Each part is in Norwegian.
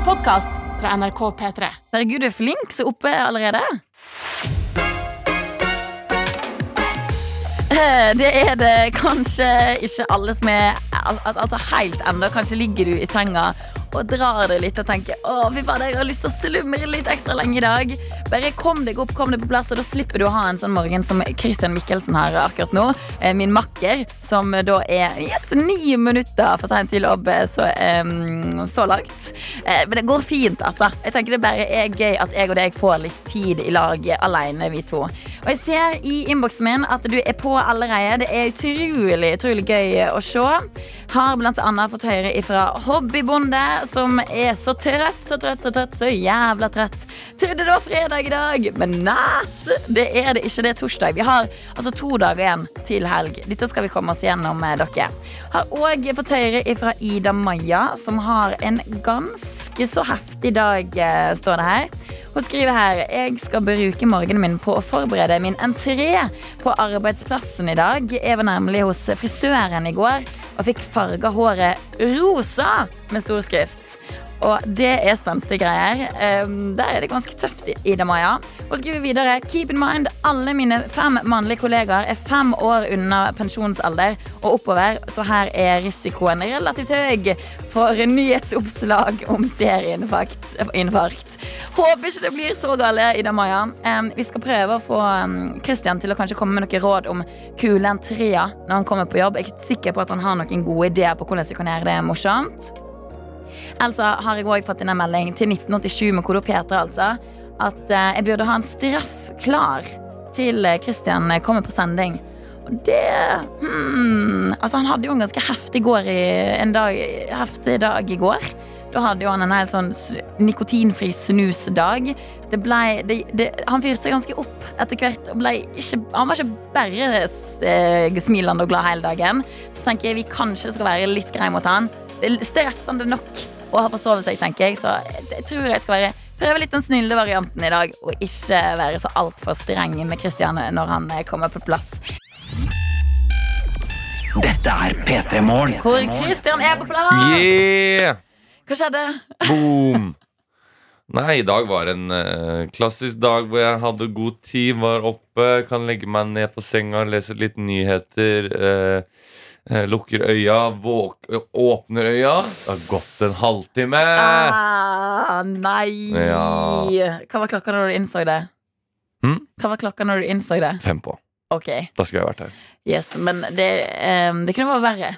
En podkast fra NRK P3. Herregud, du er flink. Så oppe allerede. Eh, Det er det kanskje ikke alle som er al al altså helt ennå. Kanskje ligger du i senga og drar deg litt og tenker å fy faen, jeg har lyst til å slumre litt ekstra lenge i dag. Bare kom deg opp, kom deg på plass, og da slipper du å ha en sånn morgen som Christian Mikkelsen har akkurat nå. Eh, Min makker, som da er yes, ni minutter for sent til jobb eh, så, um, så langt. Eh, Men det går fint, altså. Jeg tenker det bare er gøy at jeg og deg får litt tid i lag alene, vi to. Og jeg ser i innboksen min at du er på allerede. Det er utrolig, utrolig gøy å se. Har blant annet fått høre ifra Hobbybonde, som er så trøtt, så trøtt, så trøtt, så jævla trøtt. Trodde det var fredag i dag, men natt. Det er det ikke. Det er torsdag. Vi har altså to dager igjen til helg. Dette skal vi komme oss gjennom, med dere. Har òg fått høre ifra Ida Maja, som har en ganske så heftig dag, eh, står det her. Hun skriver her Jeg skal bruke morgenen min på å forberede min entré på arbeidsplassen i dag. Jeg var nemlig hos frisøren i går og fikk farga håret rosa med stor skrift. Og det er spenstige greier. Um, der er det ganske tøft, Ida Maja. Og skriver videre Keep in mind, alle mine fem mannlige kollegaer er fem år unna pensjonsalder og oppover, så her er risikoen relativt høy for nyhetsoppslag om serieinfarkt. Håper ikke det blir så gale, Ida Maja. Um, vi skal prøve å få um, Christian til å kanskje komme med noen råd om kule entreer når han kommer på jobb. Jeg er ikke sikker på at han har noen gode ideer på hvordan vi kan gjøre det morsomt. Elsa har jeg også fått inn en melding til 1987 med kode P3, altså. At eh, jeg burde ha en straff klar til eh, Christian kommer på sending. Og det hmm, Altså, han hadde jo en ganske heftig, i, en dag, heftig dag i går. Da hadde jo han en helt sånn nikotinfri snusdag. Det ble, det, det, han fyrte seg ganske opp etter hvert. Og ble ikke, han var ikke bare eh, smilende og glad hele dagen. Så tenker jeg vi kanskje skal være litt greie mot han. Det er stressende nok å ha forsovet seg, tenker jeg. Så jeg tror jeg skal være, prøve litt den snille varianten i dag, og ikke være så altfor streng med Christian når han eh, kommer på plass. Dette er P3 Morgen. Hvor Christian er på plass! Yeah! Hva skjedde? Boom! Nei, i dag var en uh, klassisk dag hvor jeg hadde god tid, var oppe, kan legge meg ned på senga, lese litt nyheter. Uh, lukker øya, våk åpner øya. Det har gått en halvtime. Ah, nei! Ja. Hva var klokka når du innså det? Hmm? Hva var klokka når du innså det? Fem på. Okay. Da skulle jeg vært her. yes, men det, um, det kunne vært verre.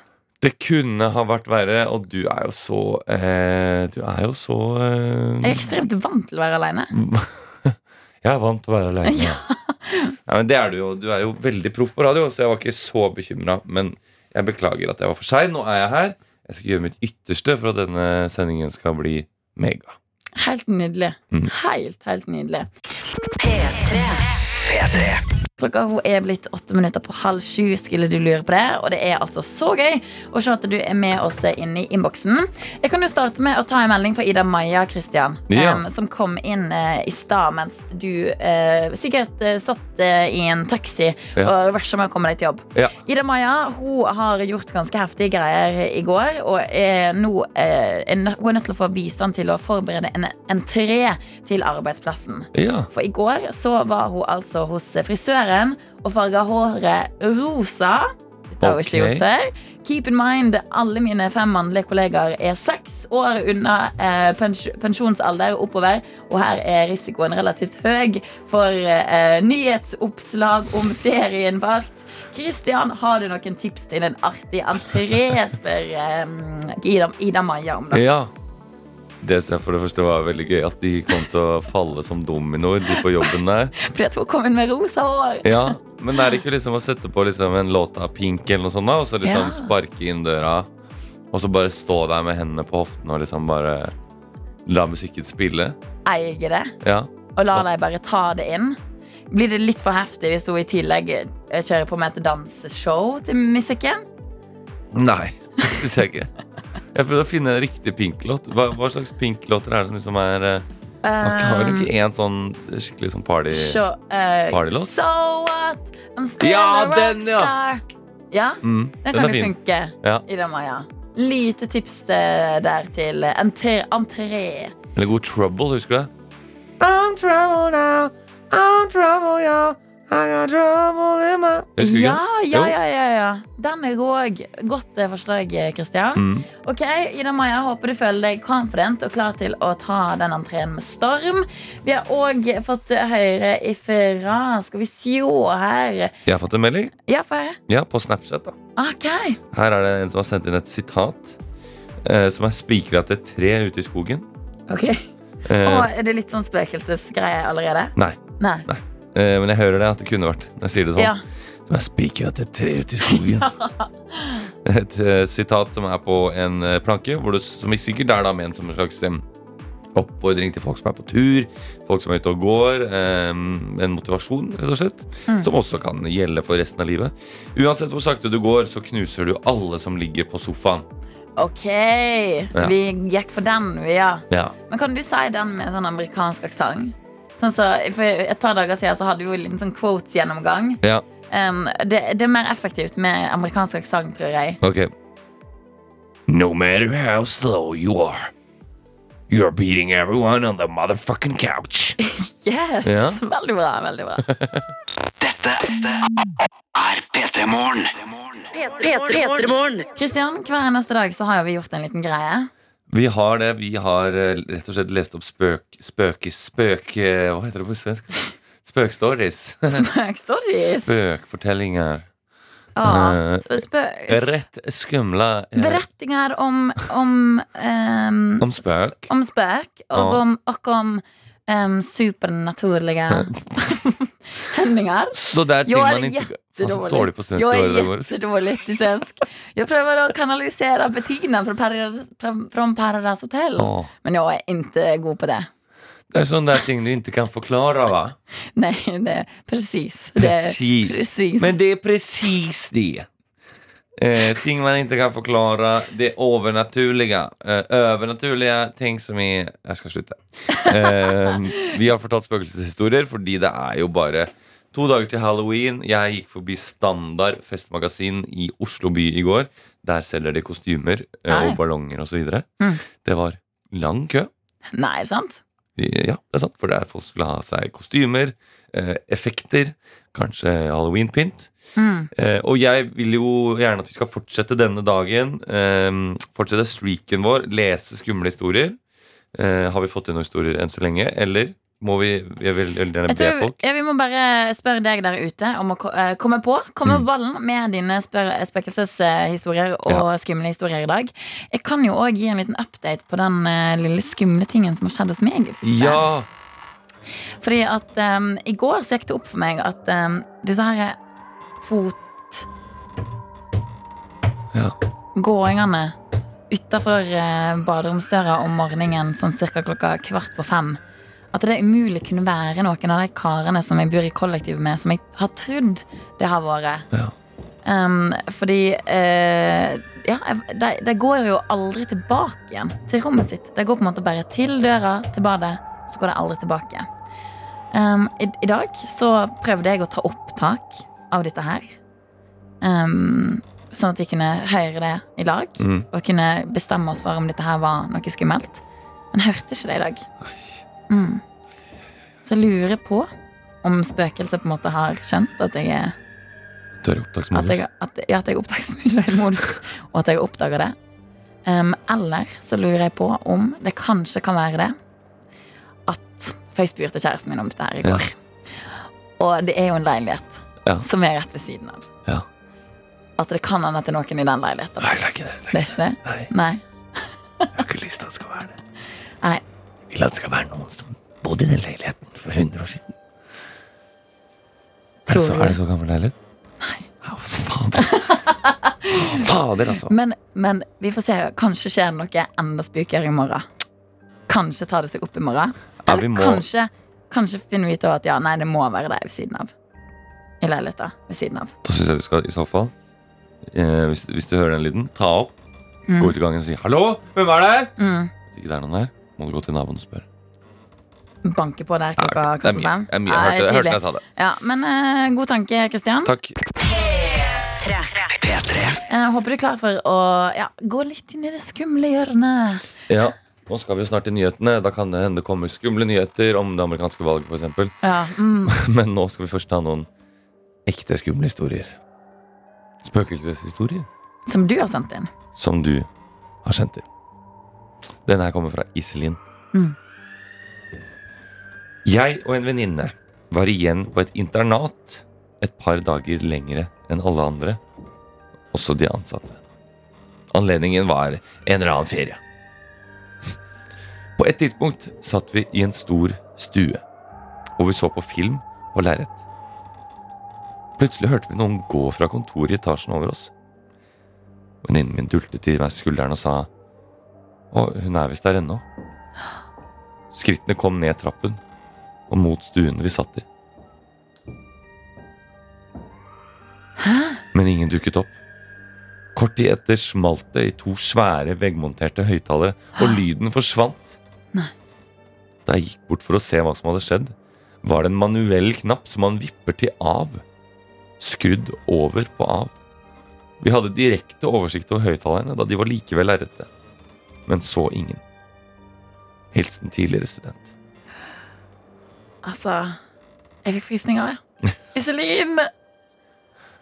Det kunne ha vært verre, og du er jo så eh, Du er jo så Jeg er eh, ekstremt vant til å være aleine. Jeg er vant til å være alene. Ja. men det er du jo. Du er jo veldig proff på radio, så jeg var ikke så bekymra. Men jeg beklager at jeg var for sein. Nå er jeg her. Jeg skal gjøre mitt ytterste for at denne sendingen skal bli mega. Helt nydelig. Mm. Helt, helt nydelig. P3. P3. Klokka er blitt åtte minutter på halv sju, skulle du lure på det. Og det er altså så gøy å se at du er med oss inne i innboksen. Jeg kan jo starte med å ta en melding fra Ida Maja Christian, Ja. um, som kom inn uh, i stad mens du uh, sikkert uh, satt i en taxi Ja. og rusha med å komme deg til jobb. Ja. Ida Maja hun har gjort ganske heftige greier i går, og er nå nø- hun er nødt til å få bistand til å forberede en entré til arbeidsplassen. Ja. For i går så var hun altså hos frisøren og farga håret rosa. Det har jeg ikke gjort før. Keep in mind, alle mine fem mannlige kollegaer er seks år unna eh, pens pensjonsalder oppover, og her er risikoen relativt høy for eh, nyhetsoppslag om serien serieinfarkt. Christian, har du noen tips til en artig entré, spør eh, Ida, Ida Maja om det. ja. Det som jeg for det første var veldig gøy, at de kom til å falle som dominoer, de på jobben der. Fordi at hun med rosa hår. Ja, Men er det ikke liksom å sette på liksom en låt av Pink eller noe sånt, da, og så liksom Ja. sparke inn døra, og så bare stå der med hendene på hoften og liksom bare la musikken spille? Eier det. Ja. og la deg bare ta det inn. Blir det litt for heftig hvis hun i tillegg eh, kjører på med et danseshow til musikken? Nei, det syns jeg ikke. Jeg prøvde å finne en riktig Pink-låt. Hva, hva slags Pink-låter er det som liksom er eh, Har du ikke en sånn skikkelig sånn party Så, eh, Partylåt? So what? I'm still Ja, a den, ja. Ja, mm, den Den kan jo fin. funke Ja. i den Maja. Lite tips eh, der til entré. entré. Eller god trouble, husker du det? I'm trouble now, I'm trouble, yeah. Trouble in my Husker du ikke? Ja, ja, ja, ja, ja. Den er òg godt eh, forslag, Kristian. Mm. Ok, Ida Maja, håper du føler deg confident og klar til å ta den entreen med storm. Vi har òg fått høre ifra Skal vi sjå her Jeg har fått en melding. Ja, for. Ja, på Snapchat. da Ok. Her er det en som har sendt inn et sitat eh, som er spikra til et tre ute i skogen. ok Eh, Og Er det litt sånn spøkelsesgreie allerede? Nei. Nei, Nei. Eh, men jeg hører det at det kunne vært. Når jeg sier det sånn. Ja. Som er spikra til et tre ute i skogen. Et eh, sitat som er på en eh, planke, hvor det, som sikkert er da ment som en slags em, oppfordring til folk som er på tur, folk som er ute og går. en motivasjon, rett og slett. Mm. Som også kan gjelde for resten av livet. Uansett hvor sakte du går, så knuser du alle som ligger på sofaen. Ok, vi gikk for den, vi, ja. Ja. Men kan du si den med sånn amerikansk aksent? Sånn så, for et par dager siden så hadde vi jo en sånn quotes-gjennomgang. ja. Um, det, det er mer effektivt med amerikansk aksent, tror jeg. Ok. No matter how slow you are, you're beating everyone on the motherfucking couch. Yes, Ja. Veldig bra. veldig bra Dette er P3 Morgen. P3morgen. Kristian, hver eneste dag så har vi gjort en liten greie. Vi har det. Vi har eh, rett og slett lest opp spøk... Spøk... Spøk... eh, Hva heter det på svensk? Spøkstories. Spøkstories. Spøkfortellinger. Ja, spøk... så spø Rett skumle Berettinger om om, um, om spøk. om spøk og Ja. om, og om um, supernaturlige hendinger. Så det er ting man inte Fan, så dårlig på svensk Jag är där jättedåligt i svensk. Jag prövar att kanalisera Bettina från Paradise, från Paradise Hotel. Oh. Men jag är inte god på det. Det er sånne der ting du ikke kan forklare, va? Nej, det er precis. Det Precis. precis. Men det är precis det. Eh, ting man ikke kan forklare. Det overnaturlige. Eh, övernaturliga ting som i Jeg skal slutte. Eh, vi har fortalt spøkelseshistorier fordi det er jo bare to dager til halloween. Jeg gikk forbi Standard festmagasin i Oslo by i går. Der selger de kostymer eh, og ballonger osv. Mm. Det var lang kø. Nei, er det sant? Ja, det er sant, for det er folk skulle ha seg kostymer, eh, effekter, kanskje halloweenpynt. Mm. Eh, og jeg vil jo gjerne at vi skal fortsette denne dagen. Eh, fortsette streaken vår, lese skumle historier. Eh, har vi fått inn noen historier enn så lenge? Eller må vi Jeg vil veldig gjerne be folk. ja, vi må bare spørre deg der ute om å eh, komme på. Komme Mm. på ballen med dine spøkelseshistorier og skumle historier i dag. Jeg kan jo òg gi en liten update på den eh, lille skumle tingen som har skjedd hos meg. Ja! Fordi at um, i går så gikk det opp for meg at um, disse her fot... ja. gåingene utafor baderomsdøra om morgenen sånn cirka klokka kvart på fem. At det umulig kunne være noen av de karene som jeg bor i kollektiv med, som jeg har trodd det har vært. Ja. Um, fordi uh, Ja, de, de går jo aldri tilbake igjen til rommet sitt. De går på en måte bare til døra til badet, så går de aldri tilbake. Um, i, I dag så prøvde jeg å ta opptak av dette her. Um, sånn at vi kunne høre det i lag. Mm. Og kunne bestemme oss for om dette her var noe skummelt. Men hørte ikke det i dag. Mm. Så jeg lurer på om spøkelset på en måte har skjønt at jeg er Du er i opptaksmodus. ja, at jeg er opptaksmodus, og at jeg oppdager det. Um, eller så lurer jeg på om det kanskje kan være det at For jeg spurte kjæresten min om dette her i Ja. går. Og det er jo en leilighet Ja. som er rett ved siden av. Ja. At det kan hende at det er noen i den leiligheten. Nei, det er ikke det. Det er ikke det? Nei, Nei. jeg har ikke lyst til at det skal være det. Nei. Jeg vil at det skal være noen som bodde i den leiligheten for 100 år siden. Er det så, er det så gammel leilighet? Nei. Ja, fader. Fader, altså. Men, men vi får se. Kanskje skjer det noe enda spukere i morgen. Kanskje tar det seg opp i morgen. Eller ja, kanskje, kanskje finner vi ut av at ja, nei, det må være deg ved siden av. I leiligheta ved siden av. Da syns jeg du skal i så fall eh, hvis, hvis du hører den lyden, ta opp, Mm. gå ut i gangen og si 'hallo, hvem er der?' Mm. Hvis ikke det er noen der, må du gå til naboen og spørre. Banke på der klokka, mye. fem. Det er mye. Jeg hørte, jeg jeg sa det. Ja, men eh, god tanke, Kristian. Takk. P3. P3. Jeg håper du er klar for å ja, gå litt inn i det skumle hjørnet. Ja, nå skal vi jo snart til nyhetene. Da kan det hende det kommer skumle nyheter om det amerikanske valget, f.eks. Ja, mm. Men nå skal vi først ta noen ekte skumle historier. Spøkelseshistorier Som du har sendt inn. som du har sendt inn. Denne her kommer fra Iselin. Mm. Jeg og en venninne var igjen på et internat et par dager lengre enn alle andre, også de ansatte. Anledningen var en eller annen ferie. På et tidspunkt satt vi i en stor stue, og vi så på film på lerret. Plutselig hørte vi noen gå fra kontoret i etasjen over oss. Venninnen min dultet i meg skulderen og sa Å, hun er visst der ennå. Skrittene kom ned trappen og mot stuen vi satt i. Men ingen dukket opp. Kort tid etter smalt det i to svære veggmonterte høyttalere, og lyden forsvant. Nei. Da jeg gikk bort for å se hva som hadde skjedd, var det en manuell knapp som man vipper til av. Skrudd over på av. Vi hadde direkte oversikt over høyttalerne da de var likevel lerretet, men så ingen. Hilsen tidligere student. Altså Jeg fikk frysninger, jeg. Iselin!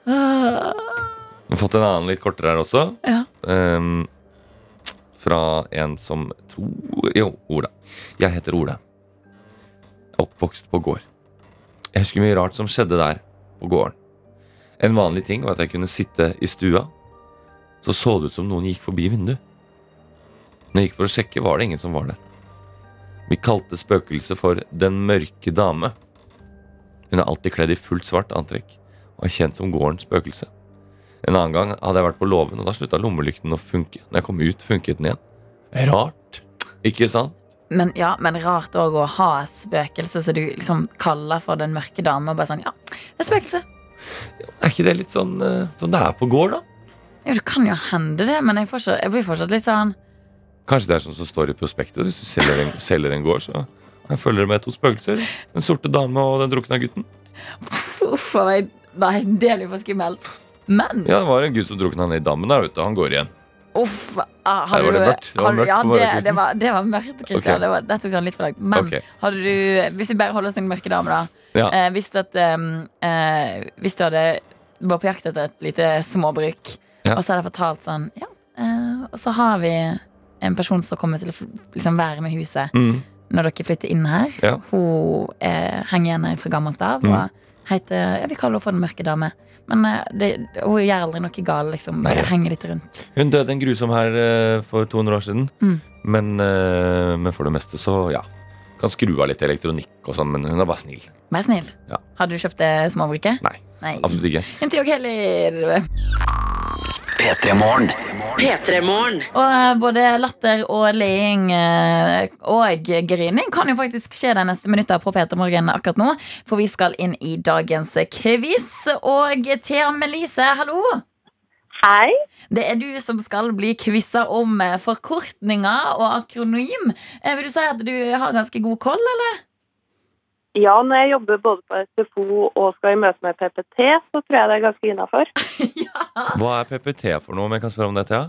Vi har fått en annen litt kortere her også. Ja. Um, fra en som tror Jo, Ola. Jeg heter Ola. Oppvokst på gård. Jeg husker mye rart som skjedde der på gården. En vanlig ting var at jeg kunne sitte i stua. Så så det ut som noen gikk forbi vinduet. Når jeg gikk for å sjekke, var det ingen som var der. Vi kalte spøkelset for Den mørke dame. Hun er alltid kledd i fullt svart antrekk og er kjent som gårdens spøkelse. En annen gang hadde jeg vært på låven, og da slutta lommelykten å funke. Når jeg kom ut, funket den igjen. Rart, ikke sant? Men, ja, men rart òg å ha et spøkelse som du liksom kaller for den mørke dame. Og bare sånn, ja, det er spøkelse. Er ikke det litt sånn, eh, sånn det er på gård, da? Jo, det kan jo hende det, men jeg, fortsatt, jeg blir fortsatt litt sånn Kanskje det er sånn som står i prospektet. Hvis du selger en, selger en gård, så jeg følger det med to spøkelser. Den sorte dame og den drukna gutten. Uff a meg. Nei, det blir for skummelt. Men Ja, det var en gutt som drukna ned i dammen der, ute. Han går igjen. Uff ah, var det mørkt? Det var du- mørkt Ja, det, morgenkvisten. det, var, det var mørkt, Kristian. Okay. Det, var, det tok han litt for langt. Men okay. hadde du, hvis vi bare holder oss til den mørke dame, da. Ja. Eh, hvis, at, um, eh, hvis du hadde var på jakt etter et lite småbruk, Ja. og så hadde jeg fortalt sånn Ja, eh, og så har vi en person som kommer til å liksom, være med huset Mm. når dere flytter inn her. Ja. Hun eh, henger igjen her fra gammelt av. Mm. Heter, ja, vi kaller henne for Den mørke dame. Men eh, det, hun gjør aldri noe galt. Liksom, bare henger litt rundt. Hun døde en grusom her eh, for 200 år siden. Mm. Men, eh, men for det meste så, ja. Kan skru av litt elektronikk og sånn, men hun er bare snill. Bare snill. Ja. Hadde du kjøpt det småbruket? Nei, Nei. absolutt ikke. Ikke jeg heller. P3 Morgen. P3morgen. Og eh, både latter og leing eh, og grining kan jo faktisk skje de neste minuttene på Peter Morgen akkurat nå. For vi skal inn i dagens quiz. Og Thea Melise, hallo! Hei. Det er du som skal bli quiza om eh, forkortninger og akronym. Vil du si at du har ganske god koll, eller? Ja, når jeg jobber både på SFO og skal i møte med PPT, så tror jeg det er ganske innafor. Hva er PPT for noe, om jeg kan spørre om det, Thea?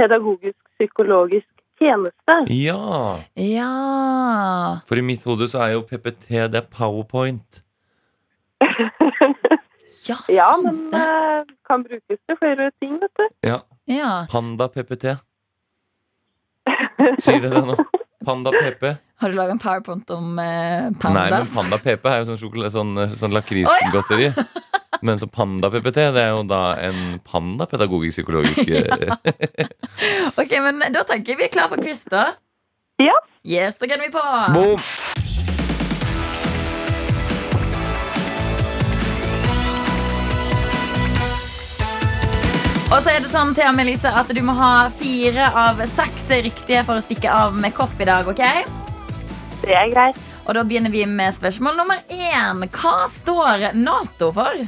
Pedagogisk psykologisk tjeneste. Ja! Ja For i mitt hode så er jo PPT det er powerpoint. Ja, Ja, men det. eh, kan brukes til flere ting, vet du. Ja. Ja. Panda PPT. Sier det det nå? Panda PP? Har du laga en powerpoint om eh, Nei, men pandas? Panda PP er jo sånn, sjokolade, sånn, sånn lakrisgodteri. Men så Panda PPT det er jo da en panda pedagogisk psykologisk ja. Ok, men Da tenker jeg vi er klar for quiz, da. Ja. Yes, da gunner vi på. Boom! Og så er det sånn Thea Melise, at du må ha fire av seks riktige for å stikke av med kopp i dag. ok? Det er greit. Og da begynner vi med spørsmål nummer én. Hva står Nato for?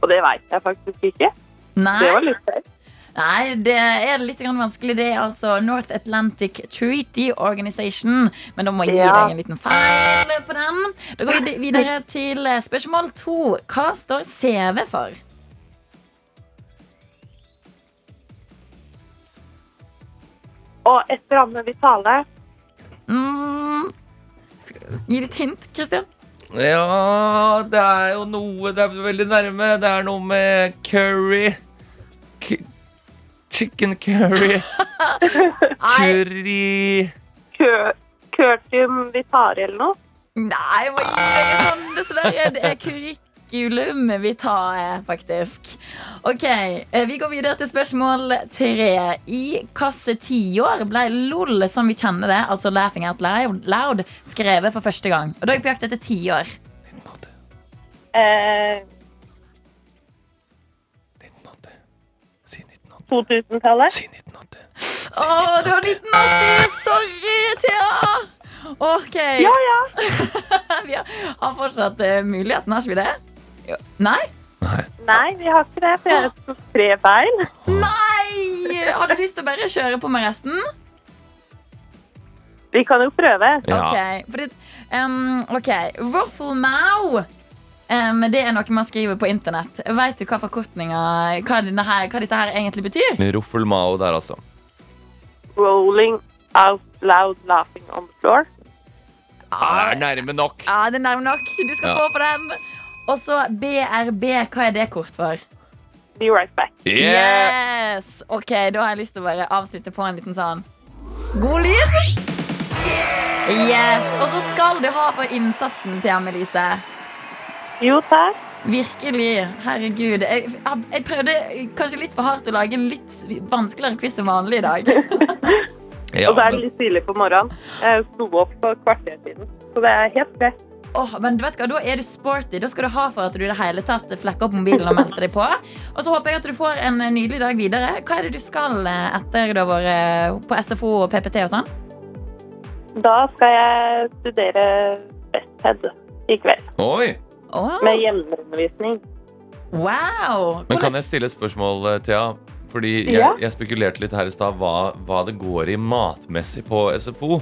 Og det veit jeg faktisk ikke. Nei, Det var litt feil. Nei, det er litt grann vanskelig. Det er altså North Atlantic Treaty Organization. Men da må jeg gi Ja. deg en liten feil på den. Da går vi videre til spørsmål to. Hva står CV for? Og et ramme vi taler. Mm. Gi litt hint, Kristian. Ja, det er jo noe Det er veldig nærme. Det er noe med curry. K chicken curry. Curry Curtium vitare eller noe. Nei, hva gir deg sånn, dessverre. Det er curriculum vi tar, faktisk. Ok, eh, Vi går videre til spørsmål tre. I hvilke tiår ble LOL som vi kjenner det, altså Laughing Out Loud, loud skrevet for første gang? Og Da er jeg på jakt etter tiår. Eh, 1980. Si 1980. 2000-tallet. Si 1980. Å, det var 1980! Sorry, Thea! Ok. Ja, ja. Vi har- har fortsatt eh, muligheten, har ikke vi det? Nei? Nei, vi har ikke det, for jeg har tre feil. Nei! Har du lyst til å bare kjøre på med resten? Vi kan jo prøve. Ja. Ok, fordi, um, ok, Mow. um, Det er noe man skriver på internett Vet du hva forkortninga hva, denne her, hva dette her egentlig betyr? Ruffle Mow der, altså. Rolling out loud laughing on the floor. Det Er nærme nok. Ja, det er nærme nok Du skal Ja. få på den Og så BRB, hva er det kort for? Be right back. Yeah! Yes Ok, da har jeg lyst til å bare avslutte på en liten sånn God lyd Yes, og så skal du ha for innsatsen til Amelise Jo, takk. Virkelig. Herregud. Jeg, jeg prøvde kanskje litt for hardt å lage en litt vanskeligere quiz enn vanlig i dag. Ja, Og så er det litt tidlig på morgenen. Jeg sto opp for kvarter siden, så det er helt greit. Åh, men du vet hva, Da er du sporty. Da skal du ha for at du i det hele tatt flekker opp mobilen og melder deg på. Og så håper jeg at du får en nydelig dag videre. Hva er det du skal eh, etter du har vært på SFO og PPT og sånn? Da skal jeg studere Besthead i kveld, oi! Oh. med hjemmeundervisning. wow! Men kan jeg stille et spørsmål, eh, Thea? Fordi jeg, jeg spekulerte litt her i stad hva, hva det går i matmessig på SFO.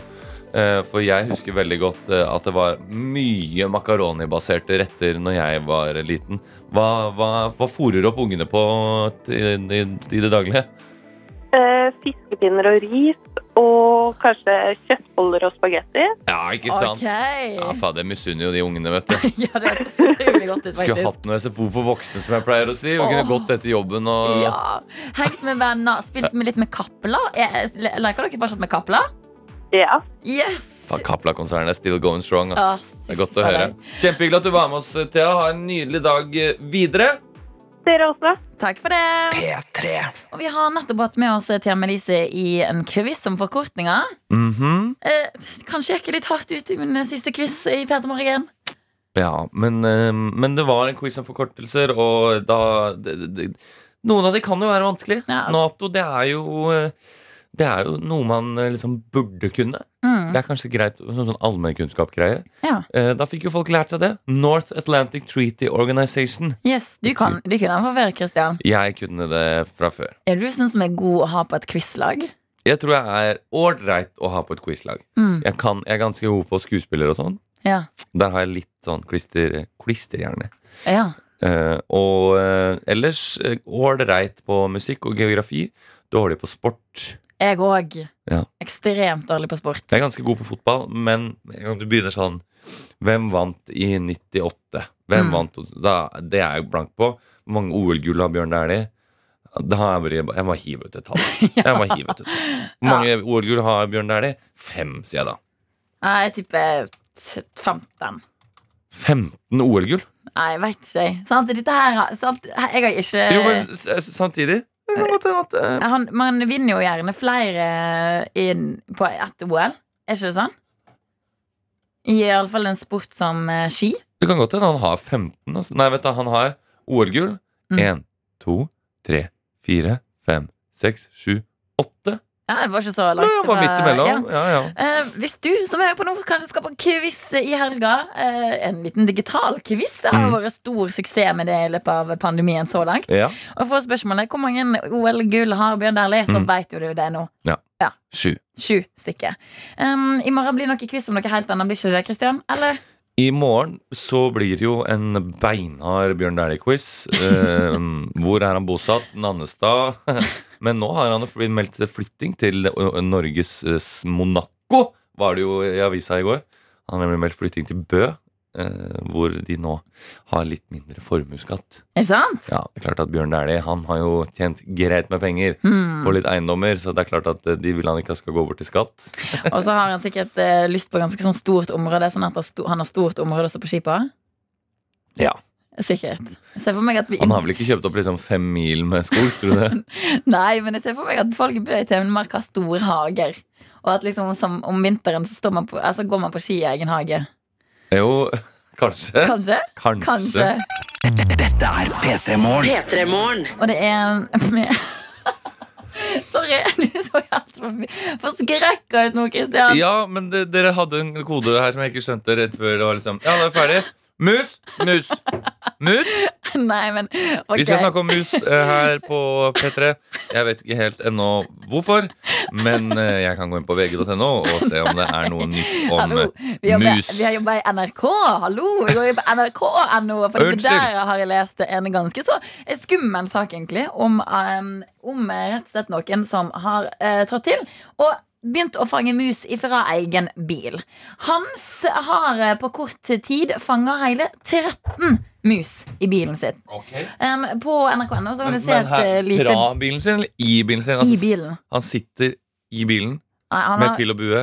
Eh, For jeg husker veldig godt eh, at det var mye makaronibaserte retter når jeg var liten. Hva, hva, hva fôrer opp ungene på i, i, i det daglige? Eh, fiskepinner og ris, og kanskje kjøttboller og spagetti. Ja, ikke sant? Okay. Ja, fader, jeg misunner jo de ungene, vet du. Ja, det er så godt ut, Skulle hatt noe SFO for voksne, som jeg pleier å si. Og kunne gått etter jobben og Ja. Hengt med venner, spilt med litt med Kapla. Er- Leker dere fortsatt med Kapla? Ja. Yes! Kapla-konsernet er still going strong. Ja. Det er godt å høre. Kjempehyggelig at du var med oss, Thea. Ha en nydelig dag eh, videre. Dere også. Takk for det. P3. Og vi har nettopp hatt med oss Thea Melise i en quiz om forkortninger. Mhm. Eh, kanskje jeg gikk litt hardt ut i min siste quiz i Peter Morgen. Ja, men, eh, men det var en quiz om forkortelser, og da det, det, Noen av de kan jo være vanskelig. Ja. Nato, det er jo eh, Det er jo noe man eh, liksom burde kunne. Mm. Det er kanskje greit, sånn, sånn allmennkunnskap-greie. Ja. Eh, Da fikk jo folk lært seg det. North Atlantic Treaty Organization. Yes, du, kan, du kunne den fra før, Christian. Jeg kunne det fra før. Er du sånn som er god å ha på et quizlag? Jeg tror jeg er ålreit å ha på et quizlag. Mm. Jeg, kan- jeg er ganske god på skuespiller og sånn. Ja. Der har jeg litt sånn klister, klisterhjerne. ja. Eh, og eh, ellers eh, ålreit på musikk og geografi. Dårlig på sport. Jeg òg. Ja. Ekstremt dårlig på sport. Jeg er ganske god på fotball, men du begynner sånn Hvem vant i 98? Hvem Mm. vant? Da, det er jeg blank på. Hvor mange OL-gull har Bjørn Dæhlie? Jeg bare Jeg må hive ut et tall. Jeg må hive ut et tall. Hvor mange OL-gull har Bjørn Dæhlie? Fem, sier jeg da. Jeg tipper 15. 15 OL-gull? Nei, jeg veit ikke. Sant? Dette her, sant? Jeg har ikke Jo, men samtidig at, eh, han, Man vinner jo gjerne flere inn på ett OL. Er ikke det sånn? I alle fall en sport som eh, ski. Det kan godt hende han har 15. Altså. Nei, vet du, han har OL-gull. Mm. 1, 2, 3, 4, 5, 6, 7, 8. Ja, det var ikke så langt Nei, han var midt imellom. ja. Ja, ja. Uh, hvis du som hører på nå kanskje skal på quiz i helga, uh, en liten digital quiz, det har Mm. vært stor suksess med det i løpet av pandemien så langt. ja. Og for spørsmålet hvor mange OL-gull har Bjørn Dæhlie, så Mm. vet jo du det nå. Ja, Sju. Sju stykker. Um, I morgen blir det noe quiz om noe helt annet, blir ikke det, Kristian? Eller? I morgen så blir det jo en beinhard Bjørn Dæhlie-quiz. Uh, hvor er han bosatt? Nannestad. Men nå har han meldt flytting til Norges eh, Monaco, var det jo i avisa i går. Han har nemlig meldt flytting til Bø, eh, hvor de nå har litt mindre formuesskatt. Er det sant? Ja, det er klart at Bjørn Dæhlie han har jo tjent greit med penger mm. på litt eiendommer, så det er klart at eh, de vil han ikke skal gå bort til skatt. Og så har han sikkert lyst på ganske sånn stort område, sånn at han har stort område også på skipa? Ja. Sikkert. Jeg ser for meg at vi Han har vel ikke kjøpt opp liksom fem mil med skog, tror du det? Nei, men jeg ser for meg at folk i Bø i Telemark har store hager. Og at liksom som, om vinteren så står man på, altså går man på ski i egen hage. Jo, kanskje. Kanskje? Kanskje. Kanskje. Dette er P3 Morgen. Og det er med Sorry, du så helt for- for ut nå, Kristian. Ja, men det, dere hadde en kode her som jeg ikke skjønte rett før det var liksom Ja, det er ferdig. Mus, mus, mus. Nei, men okay. Vi skal snakke om mus eh, her på P3. Jeg vet ikke helt ennå hvorfor, men eh, jeg kan gå inn på vg.no og se om det er noe nytt om Hallo, eh, vi, jobber, mus. vi har jobba i NRK. Hallo, vi går jo på nrk.no. For det der har jeg lest en ganske så skummel sak, egentlig, om, um, om rett og slett noen som har uh, trådt til. Og begynt å fange mus ifra egen bil. Hans har eh, på kort tid fanga hele 13 mus i bilen sin. Um, på nrk.no så kan Men, du se men her, et lite fra bilen sin eller i bilen sin? I Altså, bilen. Han sitter i bilen Nei, han med har, pil og bue?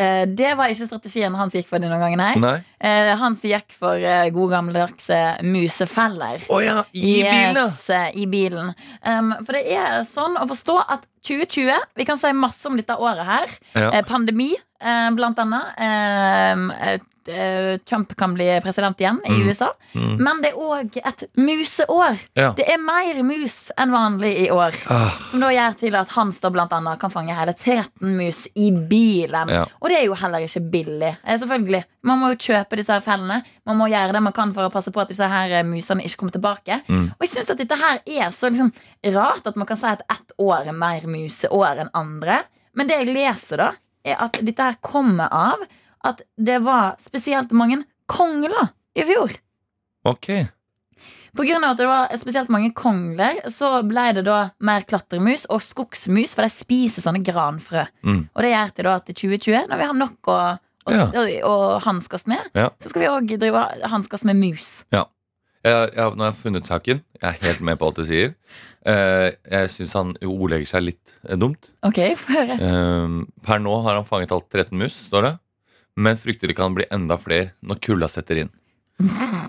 Eh, det var ikke strategien hans gikk for denne gangen. Nei. Nei? Eh, Hans gikk for eh, gode gammeldagse musefeller. Oh ja, i bilen! Yes, eh, i bilen. Um, for det er sånn å forstå at 2020 Vi kan si masse om dette året her. Ja. Pandemi, blant annet. Eh, Trump kan bli president igjen i Mm. USA. Mm. Men det er òg et museår. Ja. Det er mer mus enn vanlig i år. Ah, Som da gjør til at Hans da blant annet kan fange hele 13 mus i bilen. Ja. Og det er jo heller ikke billig. Eh, selvfølgelig, Man må jo kjøpe disse her fellene. Man må gjøre det man kan for å passe på at disse her eh, musene ikke kommer tilbake. Mm. Og jeg synes at dette her er så liksom rart at man kan si at ett år er mer museår enn andre. Men det jeg leser, da, er at dette her kommer av at det var spesielt mange kongler i fjor. ok. På grunn av at det var spesielt mange kongler, så ble det da mer klatremus og skogsmus, for de spiser sånne granfrø. Mm. Og det gjør til da at i 2020, når vi har nok å, å, Ja. å, å hanskes med, Ja. så skal vi òg drive hanskes med mus. Ja. Jeg, jeg, nå har jeg funnet saken. Jeg er helt med på alt du sier. Eh, jeg syns han ordlegger seg litt eh, dumt. Ok, får høre. Eh, per nå har han fanget alt 13 mus, står det. Men frykter det kan bli enda flere når kulda setter inn.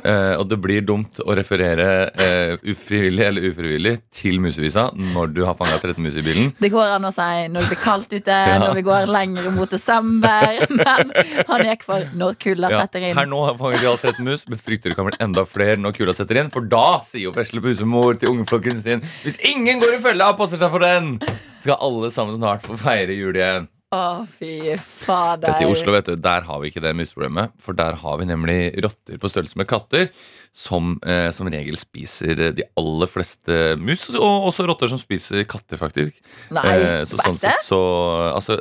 Eh, og det blir dumt å referere eh, ufrivillig eller ufrivillig til musevisa når du har fanga 13 mus i bilen. Det går an å si når det blir kaldt ute, Ja. når vi går lenger mot desember. Men han gikk for når kulda Ja, setter inn. her nå har fanget alle alt 13 mus, men frykter det kan bli enda flere når kulda setter inn. For da sier jo vesle pusemor til ungeflokken sin Hvis ingen går i følge og passer seg for den, skal alle sammen snart få feire jul igjen. Å, fy fader. Dette i Oslo, vet du, der har vi ikke det musproblemet. For der har vi nemlig rotter på størrelse med katter, som eh, som regel spiser de aller fleste mus. Og også rotter som spiser katter, faktisk. Nei, Eh, så sånn sett så Altså,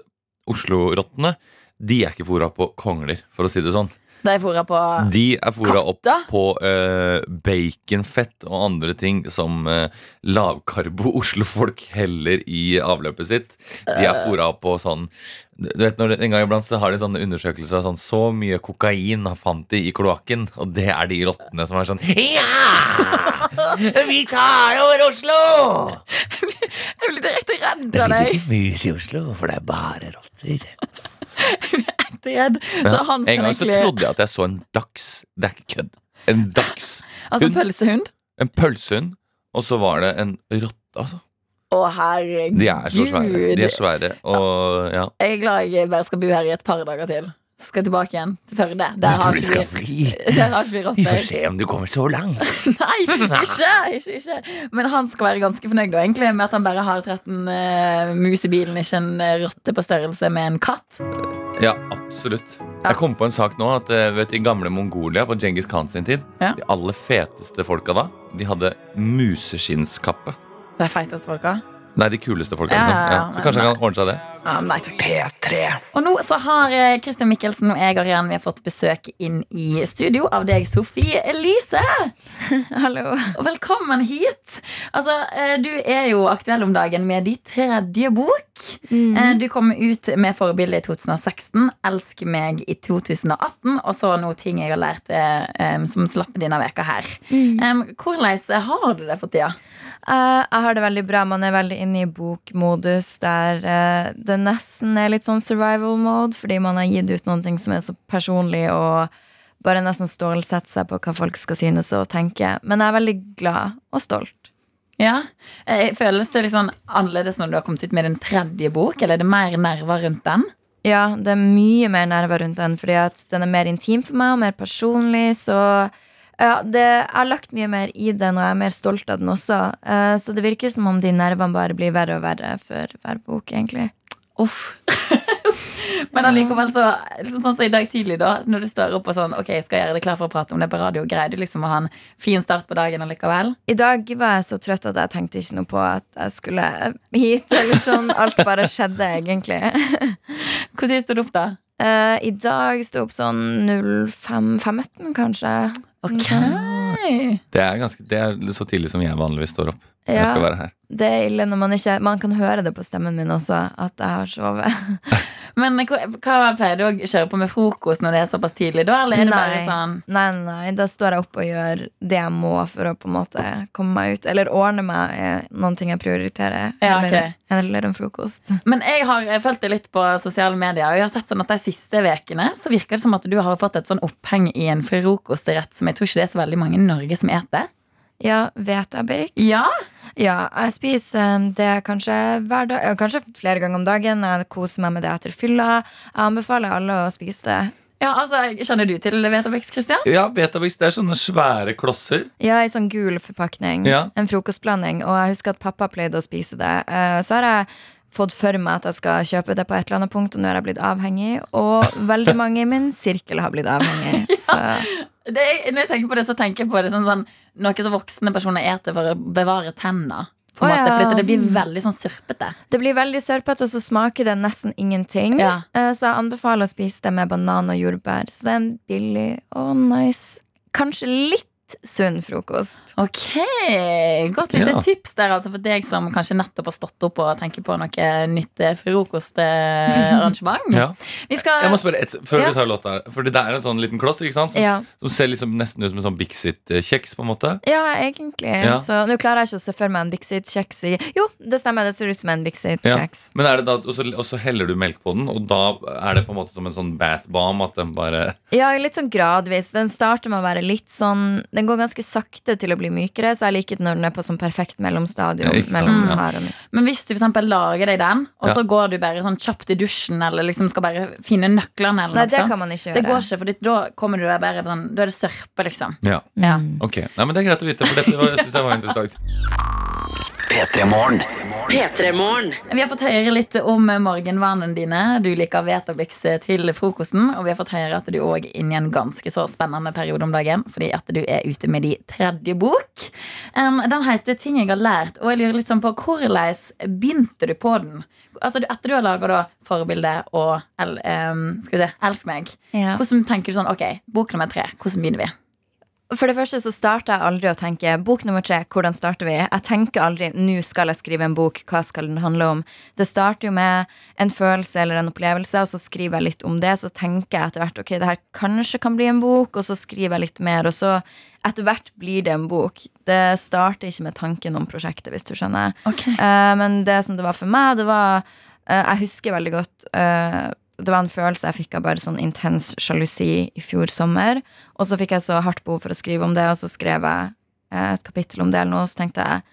Oslo-rottene, de er ikke fora på kongler, for å si det sånn. De er fôra på De er fôra opp på uh, baconfett og andre ting som uh, lavkarbo Oslo-folk heller i avløpet sitt. De er fôra opp på sånn du vet når En gang iblant så har de sånne undersøkelser av sånn Så mye kokain har fant de i kloakken, og det er de rottene som er sånn Ja! Vi tar over Oslo! Jeg blir direkte redd av deg. Det fins ikke mus i Oslo, for det er bare rotter. Redd. Så han en skal gang så trodde jeg at jeg så en dachs. Det er ikke kødd. En dachs. Altså en pølsehund? En pølsehund, og så var det en rotte, altså. Å, herregud. De er så svære. De er svære, og ja. Jeg er glad jeg bare skal bo her i et par dager til. Skal tilbake igjen til Førde. Der har ikke vi, har ikke vi Vi får se om du kommer så langt. Nei, ikke, ikke, ikke. Men han skal være ganske fornøyd da, egentlig, med at han bare har 13 uh, mus i bilen, ikke en eh, rotte på størrelse med en katt. Ja, absolutt. Jeg kom på en sak nå at eh, vet, I gamle Mongolia på Djengis Khan sin tid Ja. De aller feteste folka da De hadde museskinnskappe. Det er feiteste folka. Nei, de kuleste folka. Ja, liksom. ja, Ja, ja, så kanskje han kan ordne seg det. Ja, nei takk. P3. Og nå så har eh, Christian Mikkelsen og jeg Arian, vi har fått besøk inn i studio av deg, Sofie Elise. Hallo. Og velkommen hit. Altså, eh, Du er jo aktuell om dagen med din tredje bok. Eh, Du kom ut med forbildet i 2016, 'Elsk meg' i 2018, og så nå ting jeg har lært eh, som slapp denne veka her. Em, Hvordan har du det for tida? Eh, jeg har det veldig bra. Man er veldig inne i bokmodus der eh, det nesten er litt sånn survival mode, fordi man har gitt ut noen ting som er så personlig og bare nesten stålsette seg på hva folk skal synes og tenke. Men jeg er veldig glad og stolt. Ja, eh, Føles det sånn annerledes når du har kommet ut med din tredje bok? Eller er det mer nerver rundt den? Ja, det er mye mer nerver rundt den, fordi at den er mer intim for meg og mer personlig. Så ja, det, jeg har lagt mye mer i den, og jeg er mer stolt av den også. Uh, så det virker som om de nervene bare blir verre og verre for hver bok, egentlig. Uff. Men allikevel, så, liksom sånn som i dag tidlig, da, når du står opp og sånn Ok, skal jeg gjøre det klar for å prate om det på radio, greier du liksom å ha en fin start på dagen allikevel? I dag var jeg så trøtt at jeg tenkte ikke noe på at jeg skulle hit. Eller sånn, Alt bare skjedde, egentlig. Hvordan sto du opp, da? Eh, I dag sto jeg opp sånn 05.15, kanskje. Ok. Det er, ganske, det er så tidlig som jeg vanligvis står opp. Ja. Jeg skal være her Det er ille når man ikke Man kan høre det på stemmen min også, at jeg har sovet. Men hva, hva pleier du å kjøre på med frokost når det er såpass tidlig, da? Eller er det bare sånn Nei, nei, da står jeg opp og gjør det jeg må for å på en måte komme meg ut. Eller ordne meg er noen ting jeg prioriterer. Ja, Eller, ok. eller en frokost. Men jeg har fulgt deg litt på sosiale medier, og jeg har sett sånn at de siste vekene så virker det som at du har fått et sånn oppheng i en frokostrett som jeg tror ikke det er så veldig mange i Norge som eter. Ja, Vetabix. Ja? Ja, jeg spiser um, det kanskje hver dag, kanskje flere ganger om dagen. Jeg koser meg med det etter fylla. Jeg anbefaler alle å spise det. Ja, altså, Kjenner du til Vetabix, Christian? Ja, Betabix, det er sånne svære klosser. Ja, i sånn gul forpakning. Ja. En frokostblanding. Og jeg husker at pappa pleide å spise det. Eh, Så har jeg fått for meg at jeg skal kjøpe det på et eller annet punkt, og nå har jeg blitt avhengig. Og veldig mange i min sirkel har blitt avhengig. Så Det, når jeg tenker på det, så tenker jeg på det sånn, sånn, noe som voksne personer eter for å bevare tenna. På en Å, måte, ja. For det blir veldig sånn sørpete. det blir veldig sørpete, og så smaker det nesten ingenting. Ja. Eh, Så jeg anbefaler å spise det med banan og jordbær. Så det er en billig og nice, kanskje litt sunn frokost. Ok, Godt lite Ja. tips der altså for deg som kanskje nettopp har stått opp og tenker på noe nytt eh, frokostarrangement. Ja. Skal Jeg må spørre et, før Ja. vi tar låta For det er en sånn liten kloss ikke sant? Som, Ja. som ser liksom nesten ut som en sånn Bixit-kjeks. på en måte Ja, egentlig. Ja. Så nå klarer jeg ikke å se for meg en Bixit-kjeks i Jo, det stemmer, det ser ut som en Bixit-kjeks. Men er det da, og så, og så heller du melk på den, og da er det på en måte som en sånn bath bomb? At den bare Ja, litt sånn gradvis. Den starter med å være litt sånn Den går ganske sakte til å bli mykere, så jeg liker den når den er på sånn perfekt mellomstadium. Ja, mellom og myk. Men hvis du for lager deg den, og Ja. så går du bare sånn kjapt i dusjen, eller liksom skal bare finne nøklene, eller Nei, noe det sant? kan man ikke gjøre. Det går ikke, for da kommer du der bare sånn Da er det sørpe, liksom. Ja, Ja. ok Nei, men Det er greit å vite, for dette syns jeg var interessant. P3 Morgen. P3morgen. Vi har fått høre litt om morgenvanene dine. Du liker Vetabix til frokosten. Og vi har fått høre at du òg er inne i en ganske så spennende periode om dagen. Fordi at du er ute med din tredje bok. Um, den heter 'Ting jeg har lært'. Og jeg lurer litt sånn på hvordan begynte du på den? Altså Etter du har laga da forbilde og um, skal vi se, 'Elsk meg', Ja. hvordan tenker du sånn Ok, bok nummer tre. Hvordan begynner vi? For det første så starter jeg aldri å tenke bok nummer tre, hvordan starter vi? Jeg tenker aldri nå skal jeg skrive en bok, hva skal den handle om? Det starter jo med en følelse eller en opplevelse, og så skriver jeg litt om det. Så tenker jeg etter hvert ok, det her kanskje kan bli en bok, og så skriver jeg litt mer. Og så etter hvert blir det en bok. Det starter ikke med tanken om prosjektet, hvis du skjønner. Okay. Uh, men det som det var for meg, det var uh, Jeg husker veldig godt eh, Det var en følelse jeg fikk av bare sånn intens sjalusi i fjor sommer. Og så fikk jeg så hardt behov for å skrive om det, og så skrev jeg eh, et kapittel om det eller noe. Så tenkte jeg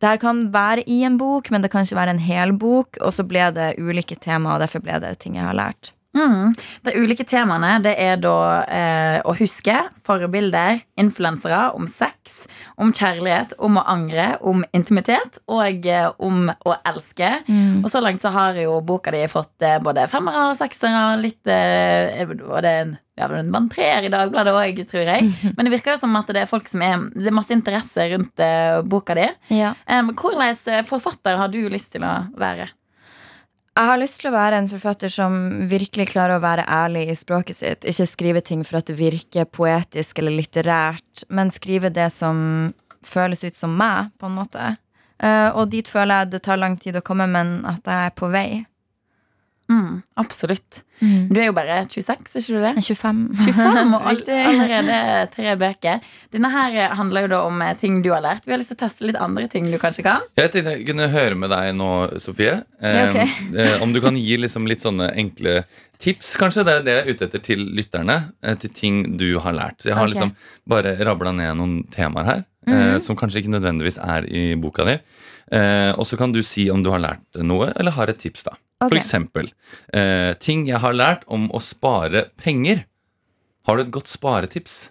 det her kan være i en bok, men det kan ikke være en hel bok. Og så ble det ulike temaer, og derfor ble det ting jeg har lært. Mm. De ulike temaene det er da eh, å huske, forbilder, influensere, om sex, om kjærlighet, om å angre, om intimitet og eh, om å elske. Mm. Og så langt så har jo boka di fått eh, både femmere og seksere, litt eh, Og det er en, ja, en treer i Dagbladet òg, tror jeg. Men det virker som at det er folk som er Det er masse interesse rundt eh, boka di. Ja. Um, Hvordan eh, forfatter har du lyst til å være? Jeg har lyst til å være en forfatter som virkelig klarer å være ærlig i språket sitt. Ikke skrive ting for at det virker poetisk eller litterært, men skrive det som føles ut som meg, på en måte. Eh, og dit føler jeg det tar lang tid å komme, men at jeg er på vei. Mm, absolutt. Du er jo bare 26, er ikke du det? 25. 25 og all, allerede tre bøker. Denne her handler jo da om eh, ting du har lært. Vi har lyst til å teste litt andre ting du kanskje kan. Jeg tenkte jeg kunne høre med deg nå, Sofie. Eh, okay. eh, om du kan gi liksom litt sånne enkle tips, kanskje. Det er det jeg er ute etter til lytterne. Eh, til ting du har lært. Så jeg har okay. liksom bare rabla ned noen temaer her. eh, som kanskje ikke nødvendigvis er i boka di. Eh, og så kan du si om du har lært noe, eller har et tips, da. Ok. For eksempel eh, ting jeg har lært om å spare penger. Har du et godt sparetips?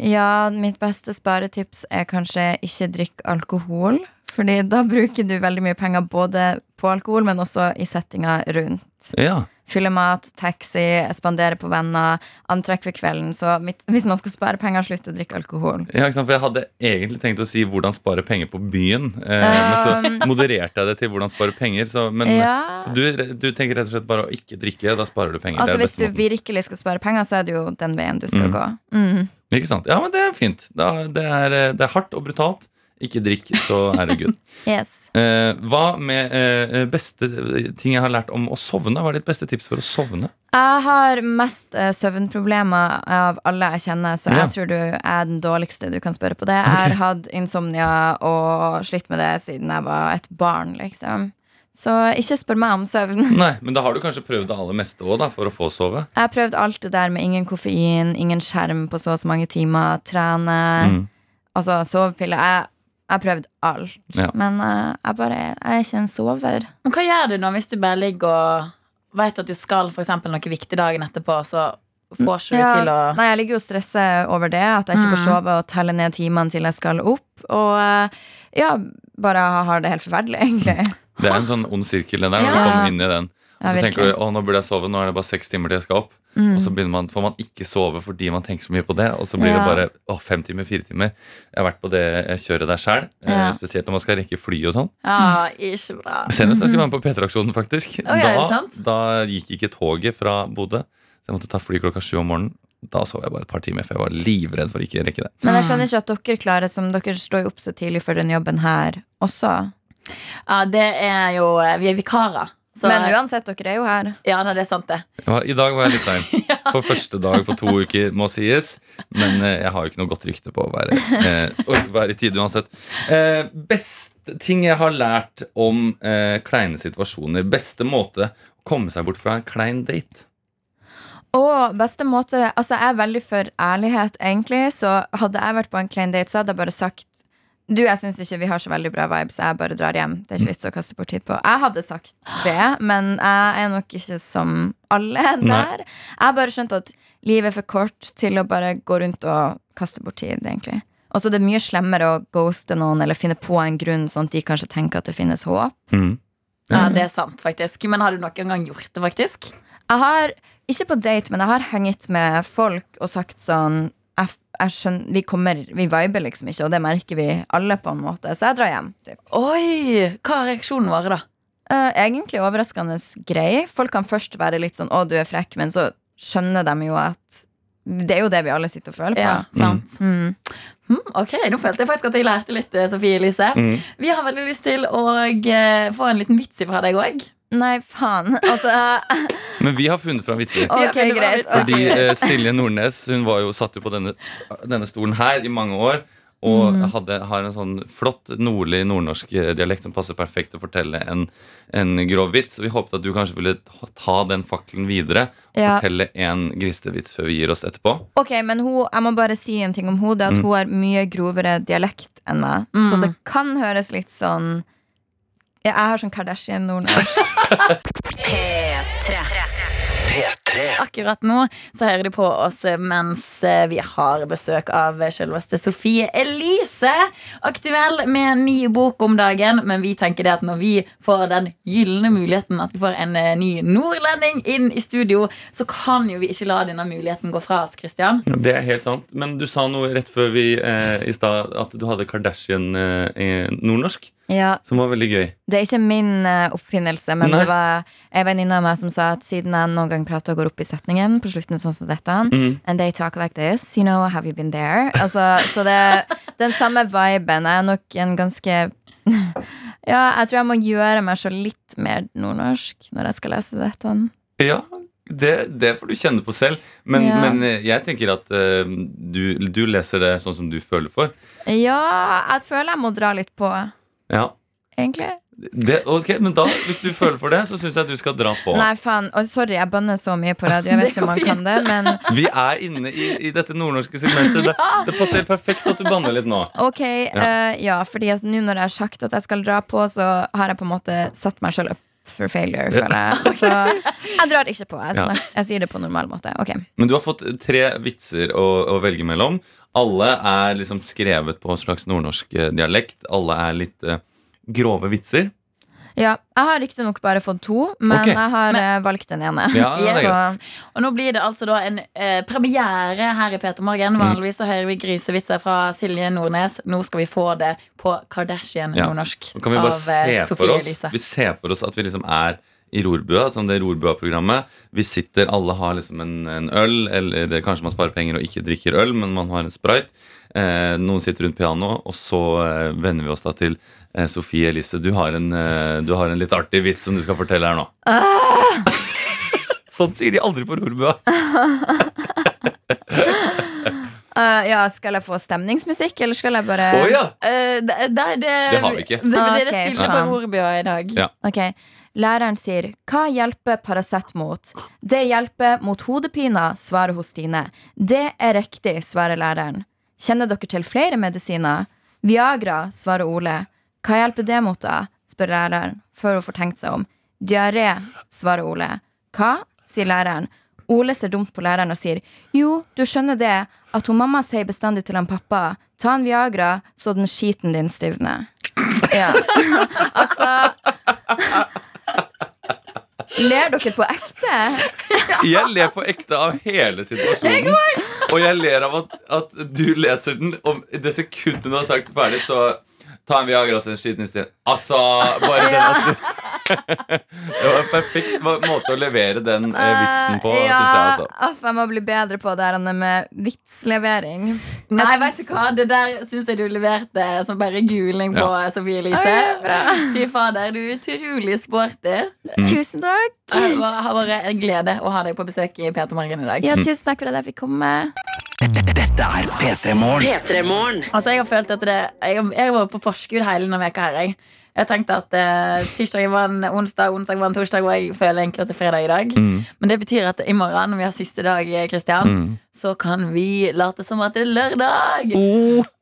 Ja, mitt beste sparetips er kanskje ikke drikk alkohol. Fordi da bruker du veldig mye penger både på alkohol, men også i settinga rundt. Ja. Fylle mat, taxi, spandere på venner, antrekk for kvelden. Så mitt, hvis man skal spare penger, slutt å drikke alkohol. Ja, ikke sant? For Jeg hadde egentlig tenkt å si 'hvordan spare penger på byen'. Eh, men så modererte jeg det til 'hvordan spare penger'. Så, men, Um, Ja. så du, du tenker rett og slett bare å ikke drikke. Da sparer du penger. Altså Hvis du måten. virkelig skal spare penger, så er det jo den veien du skal Mm. gå. Mm. Ikke sant? Ja, men det er fint. Det, er, eh, det er hardt og brutalt. Ikke drikk, så er det good. Yes. Eh, hva med eh, beste ting jeg har lært om å sovne? Hva er ditt beste tips for å sovne? Jeg har mest eh, søvnproblemer av alle jeg kjenner, så Ja. jeg tror du er den dårligste du kan spørre på det. Jeg har hatt insomnia og slitt med det siden jeg var et barn, liksom. Så ikke spør meg om søvn. Nei, Men da har du kanskje prøvd det aller meste òg, for å få sove? Jeg har prøvd alt det der med ingen koffein, ingen skjerm på så og så mange timer, trene, Mm. altså sovepiller. Jeg jeg har prøvd alt. Ja. Men uh, jeg bare jeg er ikke en sover. Men hva gjør du nå hvis du bare ligger og vet at du skal for eksempel noe viktig dagen etterpå, så får ikke du til å Nei, jeg ligger jo og stresser over det. At jeg ikke får Mm. sove og telle ned timene til jeg skal opp. Og uh, ja, bare har det helt forferdelig, egentlig. Det er en sånn ond sirkel, den der, når Ja. du kommer inn i den. Og Ja, så tenker du å, nå burde jeg sove, nå er det bare seks timer til jeg skal opp. Mm. Og så begynner man, får man ikke sove fordi man tenker så mye på det. Og så blir Ja. det bare å, fem timer, fire timer. Jeg har vært på det kjøret der sjøl. Ja. spesielt når man skal rekke fly og sånn. Ja, ikke bra. Senest jeg skulle være med på P3-aksjonen, faktisk. Oh, da, da gikk ikke toget fra Bodø. Så jeg måtte ta fly klokka sju om morgenen. Da sov jeg bare et par timer, for jeg var livredd for ikke å rekke det. Men jeg skjønner ikke at dere klarer som dere står jo opp så tidlig for den jobben her også. Ja, det er jo Vi er vikarer. Så, Men uansett, dere er jo her. Ja, nei, det er sant, det. I dag var jeg litt sein. For første dag på to uker, må sies. Men eh, jeg har jo ikke noe godt rykte på å være, eh, å være i tide uansett. Eh, beste ting jeg har lært om eh, kleine situasjoner. Beste måte å komme seg bort fra en klein date. Og beste måte Altså, jeg er veldig for ærlighet, egentlig. Så hadde jeg vært på en klein date, så hadde jeg bare sagt Du, jeg syns ikke vi har så veldig bra vibes, jeg bare drar hjem. Det er ikke vits å kaste bort tid på. Jeg hadde sagt det, men jeg er nok ikke som alle der. Nei. Jeg har bare skjønt at livet er for kort til å bare gå rundt og kaste bort tid, egentlig. Og så er det mye slemmere å ghoste noen eller finne på en grunn, sånn at de kanskje tenker at det finnes håp. Mm. Ja, det er sant, faktisk. Men har du noen gang gjort det, faktisk? Jeg har, ikke på date, men jeg har hengt med folk og sagt sånn jeg, jeg skjønner, vi, kommer, vi viber liksom ikke, og det merker vi alle på en måte. Så jeg drar hjem. Typ. Oi! Hva har reaksjonen vår, da? Uh, egentlig overraskende grei. Folk kan først være litt sånn 'å, du er frekk', men så skjønner de jo at det er jo det vi alle sitter og føler på. Ja, sant. Mm. Mm. ok, nå følte jeg faktisk at jeg lærte litt, eh, Sofie Elise. Mm. Vi har veldig lyst til å eh, få en liten vits fra deg òg. Nei, faen. Altså, Men vi har funnet fram vitser. Okay, Ja, greit. Fordi eh, Silje Nordnes hun var jo satt jo på denne, denne stolen her i mange år. Og Mm. hadde, har en sånn flott nordlig nordnorsk eh, dialekt som passer perfekt til å fortelle en, en grov vits. Så vi håpet at du kanskje ville ta- den fakkelen videre og Ja. fortelle en grisevits før vi gir oss etterpå. Ok, men hun, jeg må bare si en ting om henne. Det er at Mm. hun har mye grovere dialekt enn meg. Så Mm. det kan høres litt sånn Jeg har sånn Kardashian-nordnorsk. P3. Akkurat nå så hører de på oss mens eh, vi har besøk av selveste Sofie Elise. Aktuell med en ny bok om dagen, men vi tenker det at når vi får den gylne muligheten at vi får en eh, ny nordlending inn i studio, så kan jo vi ikke la denne muligheten gå fra oss, Christian. Det er helt sant. Men du sa noe rett før vi eh, i stad at du hadde Kardashian eh, nordnorsk, Ja, som var veldig gøy. Det er ikke min eh, oppfinnelse, men Nei. det var en venninne av meg som sa at siden jeg noen gang prater og går opp i setningen på slutten sånn som dette, Mm. and they talk like this, you know, have you been there? Altså, så det den samme viben er nok en ganske Ja, jeg tror jeg må gjøre meg så litt mer nordnorsk når jeg skal lese dette. Ja, det, det får du kjenne på selv. Men, Ja. men eh, jeg tenker at uh, du, du leser det sånn som du føler for. Ja, jeg føler jeg må dra litt på, Ja. egentlig. Det, ok, men da, Hvis du føler for det, så syns jeg du skal dra på. Nei, faen. Og sorry, jeg banner så mye på radio. Jeg vet ikke om man kan det, men Vi er inne i, i dette nordnorske segmentet. Det, det passer perfekt at du banner litt nå. Ok, ja, ja fordi at nå når jeg har sagt at jeg skal dra på, så har jeg på en måte satt meg selv opp for failure, føler jeg. Så jeg drar ikke på. Jeg, Ja. jeg sier det på normal måte. Ok. Men du har fått tre vitser å, å velge mellom. Alle er liksom skrevet på en slags nordnorsk eh, dialekt. Alle er litt uh, grove vitser. Ja, jeg har riktignok bare fått to, men okay. jeg har Men- eh, valgt den ene. Ja, Så- Og nå blir det altså da en eh, premiere her i Peter Morgen. Mm. Vanligvis så hører vi grisevitser fra Silje Nordnes. Nå skal vi få det på Kardashian Ja. nordnorsk. Nå kan vi bare se for oss Elise. Vi ser for oss at vi liksom er i rorbua, sånn det rorbua-programmet. Vi sitter, alle har liksom en, en øl, eller kanskje man sparer penger og ikke drikker øl, men man har en sprite. Eh, noen sitter rundt pianoet, og så eh, venner vi oss da til eh, Sofie Elise. Du har, en, eh, du har en litt artig vits som du skal fortelle her nå. sånn sier de aldri på rorbua. Uh, ja, skal jeg få stemningsmusikk, eller skal jeg bare oh, ja! uh, det, det, det, Det har vi ikke. Det, det, det Ok, stille på. Rorbua i dag. Ja. Ok, Læreren sier 'Hva hjelper Paracet mot?' 'Det hjelper mot hodepina', svarer hos Stine. 'Det er riktig', svarer læreren. 'Kjenner dere til flere medisiner?' 'Viagra', svarer Ole. 'Hva hjelper det mot, da?' spør læreren, før hun får tenkt seg om. 'Diaré', svarer Ole. 'Hva?' sier læreren. Ole ser dumt på læreren og sier 'Jo, du skjønner det, at hun mamma sier bestandig til han pappa 'Ta en Viagra, så den skiten din stivner'. Ja. altså Ler dere på ekte? Jeg ler på ekte av hele situasjonen. Og jeg ler av at, at du leser den, og det sekundet du har sagt ferdig, så ta en Viagra og en skitten i sted. Altså, bare den at du Det var en perfekt måte å levere den eh, vitsen på, ja, syns jeg. altså Aff, jeg må bli bedre på det her med vitslevering. Nei, vet du hva? Det der syns jeg du leverte som bare guling på Sofie Elise. Ok, ja, Fy fader, du er utrolig sporty. Tusen takk. Det har vært en glede å ha deg på besøk i Peter Morgen i dag. Ja, tusen takk for at jeg fikk komme. Dette er P3 Morgen. P3 Morgen. Altså, jeg har følt at det Jeg, jeg var på forskudd hele denne veka her. Jeg. Jeg tenkte at eh, tirsdag var en onsdag, onsdag var en torsdag, og jeg føler egentlig at det er fredag i dag. Mm. Men det betyr at i morgen, når vi har siste dag, Kristian, Mm. så kan vi late som at det er lørdag.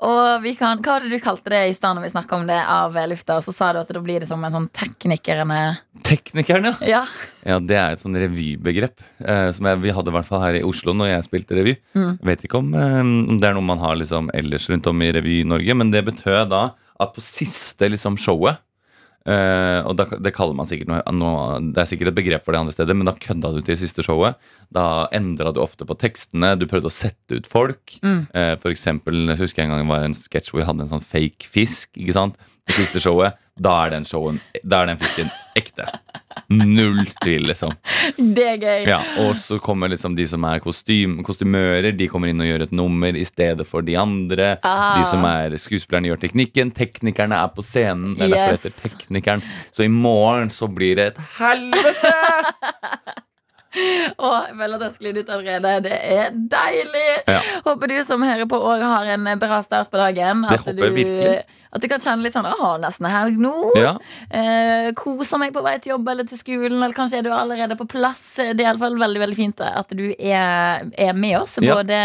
Og vi kan Hva var det du kalte det i stad når vi snakka om det av lufta? Så sa du at da blir det som en sånn teknikerne Teknikerne? ja. Ja. ja. Det er et sånn revybegrep eh, som jeg, vi hadde i hvert fall her i Oslo når jeg spilte revy. Mm. Vet ikke om, eh, om det er noe man har liksom ellers rundt om i Revy-Norge, men det betød da at på siste liksom showet Uh, og da, det kaller man sikkert noe, noe Det er sikkert et begrep for det andre steder, men da kødda du til det siste showet. Da endra du ofte på tekstene. Du prøvde å sette ut folk. Mm. Uh, for eksempel, jeg husker en gang det var en sketsj hvor vi hadde en sånn fake fisk. Ikke sant? Det siste showet, da er den showen Da er den fisken ekte. Null tvil, liksom. Det er gøy. Ja, og så kommer liksom de som er kostym, kostymører, de kommer inn og gjør et nummer i stedet for de andre. Ah. De som er skuespillerne, gjør teknikken. Teknikerne er på scenen. Det er derfor det heter Teknikeren. Så i morgen så blir det et helvete! Jeg jeg har sklidd ut allerede. Det er deilig. Ja. Håper du som hører på òg har en bra start på dagen. Det At du, jeg. At du kan kjenne litt sånn Å, nesten er helg nå. Ja, Eh, koser meg på vei til jobb eller til skolen, eller kanskje er du allerede på plass. Det er i alle fall veldig veldig fint at du er, er med oss, Ja. både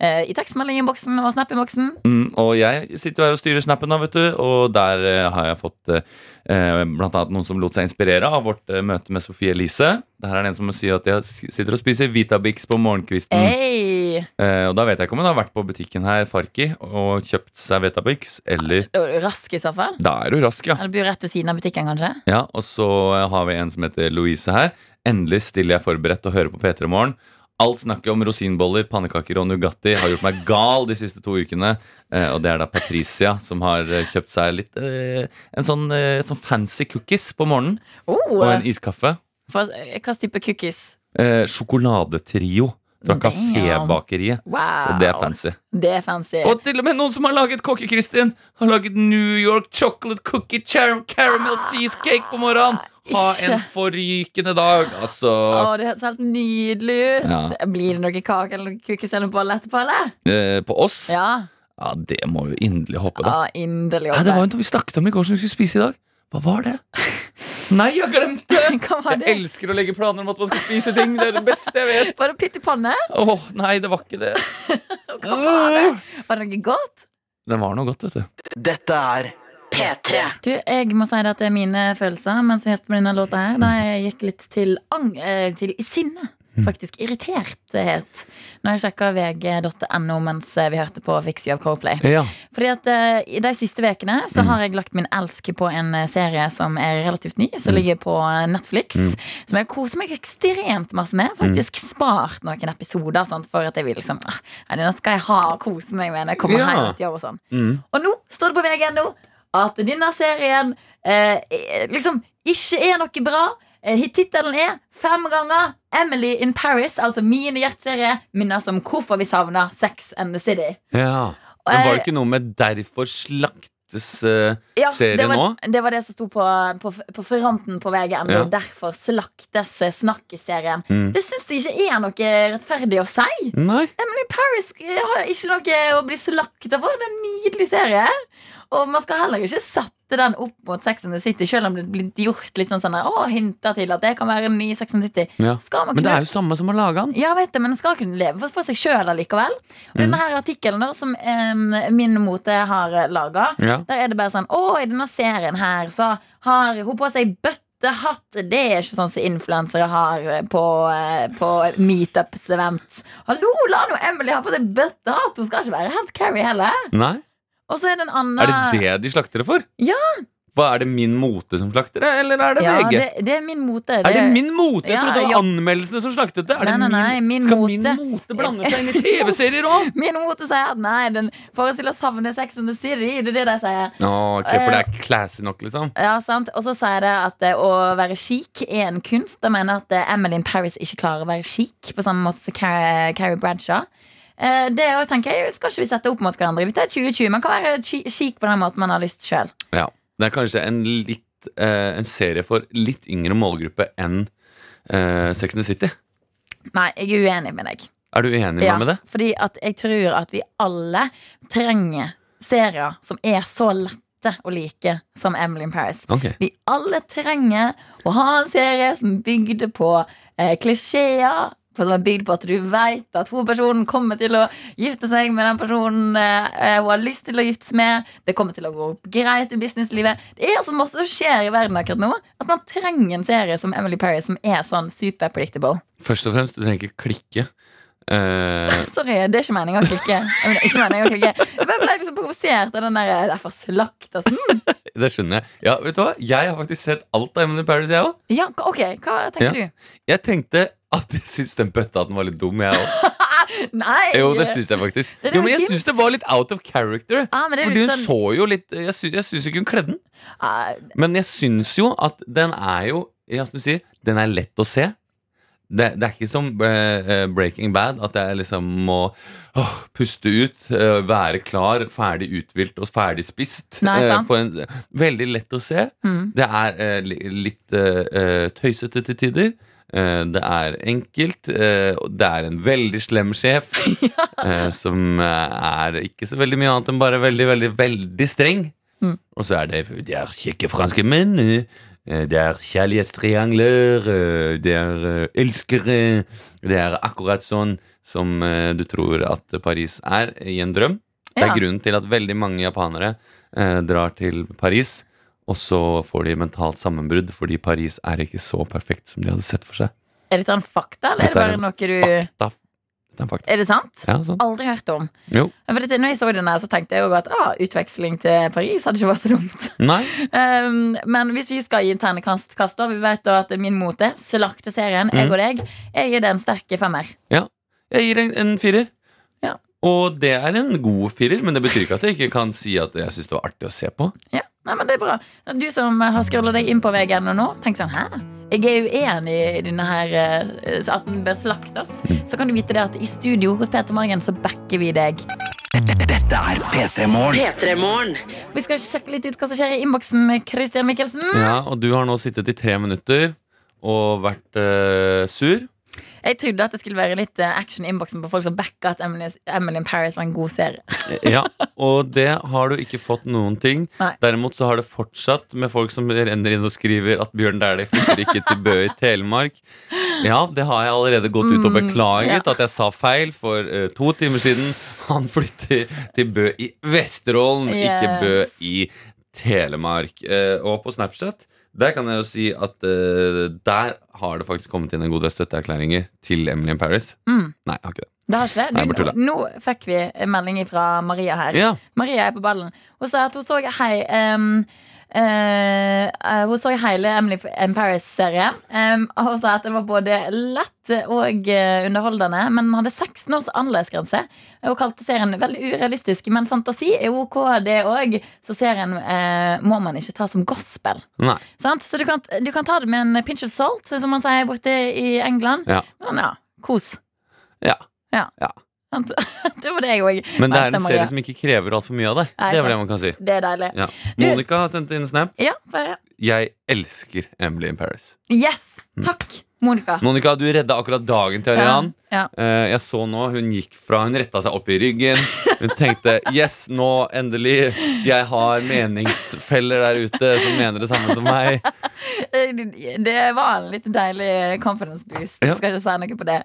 eh, i tekstmeldingboksen og Snap-innboksen. mm, og jeg sitter her og styrer snappen, da, vet du. Og der eh, har jeg fått eh, blant annet noen som lot seg inspirere av vårt eh, møte med Sofie Elise. Det her er det en som må si at de sitter og spiser Vitabix på morgenkvisten. Hey. Eh, og da vet jeg ikke om hun har vært på butikken her, Farki, og kjøpt seg Vitabix, eller er rask i så fall. Da er du rask, ja. Eller bor rett ved siden av butikken, kanskje. ja. Og så har vi en som heter Louise her. Endelig stiller jeg forberedt og hører på P3 Morgen. Alt snakket om rosinboller, pannekaker og Nugatti har gjort meg gal de siste to ukene. Eh, og det er da Patricia som har eh, kjøpt seg litt eh, en sånn, sånn fancy cookies på morgenen. Oh, Og en iskaffe. hva type cookies? Eh, sjokoladetrio fra Kafébakeriet. Wow. Og det er fancy. Det er fancy. Og til og med noen som har laget Kokke-Kristin, har laget New York chocolate cookie caramel cheesecake på morgenen. Ha Ikke. en forrykende dag, altså. Å, det høres helt nydelig ut. Ja. Blir det noe kake eller noe cookies eller noe bolle etterpå, eller? Eh, på oss? Ja. Ja. det må vi inderlig håpe, da. ja inderlig. Ja, det var jo noe vi snakket om i går som vi skulle spise i dag. Hva var det? Nei, jeg har glemt det! Hva var Jeg det? elsker å legge planer om at man skal spise ting. Det er det beste jeg vet. Var det pytt i panne? Åh, nei, det var ikke det. Hva var det? Var det noe godt? Den var noe godt, vet du. Dette er P3. Du, jeg må si det at det er mine følelser mens vi hørte på denne låta her. Da jeg gikk litt til, ang eh, til sinne. Faktisk irriterthet. Når jeg sjekka vg.no mens eh, vi hørte på Fix You of Coldplay. Ja. Fordi at uh, I de siste ukene så har jeg lagt min elsk på en serie som er relativt ny. Som ligger på Netflix. Netflix. Som jeg koser meg ekstremt masse med. Faktisk spart noen episoder sånt, for at jeg vil liksom ah, ja, skal jeg ha og kose meg med når jeg kommer Ja. hjem jobb. og sånn Mm. Og nå står det på vg.no at denne serien eh, eh, liksom ikke er noe bra. Eh, Tittelen er fem ganger Emily in Paris, altså min hjerteserie, minner om hvorfor vi savner Sex and the City. ja. Men var det ikke noe med 'derfor slaktes' uh, Ja, serie det var, nå? Det var det som sto på, på, på fronten på VG. Ja. Derfor slaktes snakkeserien. Mm. Det syns jeg ikke er noe rettferdig å si. Nei. Emily Paris eh, har ikke noe å bli slakta for. Det er en nydelig serie. Og man skal heller ikke sette den opp mot Sex and the City, selv om det blir gjort litt sånn sånn Å, hinter til at det kan være en ny Sex and the City. Ja. Men det er jo samme som å lage den. ja, vet du, men den skal kunne leve for, for seg sjøl allikevel. Og denne her artikkelen da, som em, Min Mote har laga, Ja. der er det bare sånn Å, i denne serien her så har hun på seg bøttehatt. Det er ikke sånn som influensere har på, eh, på meetups-event. Hallo, la nå Emily ha på seg bøttehatt! Hun skal ikke være helt Carrie heller. Nei? Og så er det en annen Er det det de slakter det for? Ja. Hva Er det min mote som slakter det, eller er det Ja, VG? det, det er min mote. Er det min mote? Jeg Ja, trodde det var ja. anmeldelsene som slaktet det. Nei, nei, nei, min Skal min mote blande seg inn i TV-serier òg? Min mote sier at nei, den forestiller savne Sex and the City. Det er det de sier. ok, for det er classy nok, liksom? Ja, sant Og så sier det at eh, å være chic er en kunst. De mener at eh, Emily in Paris ikke klarer å være chic på samme måte som Carrie Bradshaw. Eh, Det å tenker jeg, Skal ikke vi sette opp mot hverandre? Dette er 2020. Man kan være kik på den måten man har lyst sjøl. Ja. Det er kanskje en litt eh, En serie for litt yngre målgruppe enn eh, Sex and the City. Nei, jeg er uenig med deg. Er du uenig med Ja, meg med det? fordi jeg tror at vi alle trenger serier som er så lette å like som Emily in Paris. Okay. Vi alle trenger å ha en serie som bygde på eh, klisjeer. For som er bygd på at du vet at hovedpersonen kommer til å gifte seg med den personen eh, hun har lyst til å giftes med. Det kommer til å gå greit i businesslivet. Det er så masse som skjer i verden akkurat nå at man trenger en serie som Emily Paris som er sånn super predictable. Først og fremst, du trenger ikke klikke. Uh... Sorry, det er ikke meningen å klikke. Jeg mener, ikke meningen å klikke. Jeg ble liksom provosert av den der Derfor slakt og sånn. det skjønner jeg. Ja, vet du hva? Jeg har faktisk sett alt av Emily Paris, jeg òg. Ja, ok, hva tenker Ja. du? Jeg tenkte at jeg syns den bøtta var litt dum, jeg òg. Nei! Jo, det syns jeg faktisk. Er Jo, men jeg fint. syns det var litt out of character. Ja, men det er Fordi litt hun sånn- så jo litt Jeg syns, jeg syns ikke hun kledde den. Ah, Men jeg syns jo at den er jo Ja, som du sier, den er lett å se. Det, det er ikke som eh, eh, Breaking Bad, at jeg liksom må åh, puste ut, eh, være klar, ferdig uthvilt og ferdig spist. Nei, eh, sant. for en, veldig lett å se. Mm. Det er eh, li- litt eh, eh, tøysete til tider. Eh, det er enkelt. eh, det er en veldig slem sjef ja. som eh, er ikke så veldig mye annet enn bare veldig, veldig, veldig streng. Mm. Og så er det De er kjekke franske menn. Det er kjærlighetstriangler. Det er elskere. Det er akkurat sånn som du tror at Paris er i en drøm. Det er grunnen til at veldig mange japanere drar til Paris, og så får de mentalt sammenbrudd fordi Paris er ikke så perfekt som de hadde sett for seg. Er dette en fakta, eller er det bare noe du Fakta. Dette er fakta. Er det sant? Ja, sant? Aldri hørt om. Jo. For dette, når jeg så den der, så tenkte jeg jo at ah, utveksling til Paris hadde ikke vært så dumt. Nei. Um, men hvis vi skal gi interne kast, kast da, vi vet da at min mote, Slakteserien, jeg Mm. og deg, jeg gir det en sterk femmer. Jeg gir en, en firer. Ja. Og det er en god firer, men det betyr ikke at jeg ikke kan si at jeg syns det var artig å se på. Ja, nei, men det er bra. Du som har scrolla deg inn på VGN nå, tenk sånn Hæ? Jeg er uenig i denne her eh, at den bør slaktes. Så kan du vite det at i studio hos Peter Morgen så backer vi deg. Dette er P3 Morgen. Vi skal sjekke litt ut hva som skjer i innboksen, Christian Mikkelsen. Ja, Og du har nå sittet i tre minutter og vært uh, sur. Jeg trodde at det skulle være litt eh, action i innboksen på folk som backa at Emily, Emily in Paris var en god serie. Ja, Og det har du ikke fått noen ting. Nei. Derimot så har det fortsatt med folk som renner inn og skriver at Bjørn Dæhlie flytter ikke til Bø i Telemark. Ja, det har jeg allerede gått ut og Mm, beklaget. ja. At jeg sa feil for uh, to timer siden. Han flytter til Bø i Vesterålen, ikke Bø i Telemark. Uh, og på Snapchat der kan jeg jo si at eh, der har det faktisk kommet inn en god del støtteerklæringer til Emily in Paris. Mm. Nei, jeg har ikke det. Det har ikke Nei, det? bare nå, nå fikk vi en melding fra Maria her. Ja, Maria er på ballen. Hun sa at hun så hei em, eh, eh, Hun så hele Emily in Paris-serien. um, og hun sa at det var både lett og eh, underholdende, men hadde 16 års annerledesgrense. Hun kalte serien veldig urealistisk, men fantasi er ok, det òg. Så serien uh, må man ikke ta som gospel. nei. Sant? Så du kan, du kan ta det med en pinch of salt, som man sier borte i England. Ja. Men ja, kos. Ja. Sant? Det var det jeg òg. Men det er en serie som ikke krever altfor mye av deg. Nei, Det er sant. det man kan si. Det er deilig. Ja. Monica har sendt inn snap. Ja, for. Jeg elsker Emily in Paris. Yes! Takk, Monica. Monica, du redda akkurat dagen til Arian. Ja. Eh, jeg så nå hun gikk fra Hun retta seg opp i ryggen. Hun tenkte yes, nå endelig. Jeg har meningsfeller der ute som mener det samme som meg. Det var en litt deilig confidence boost. Ja. Skal ikke si noe på det.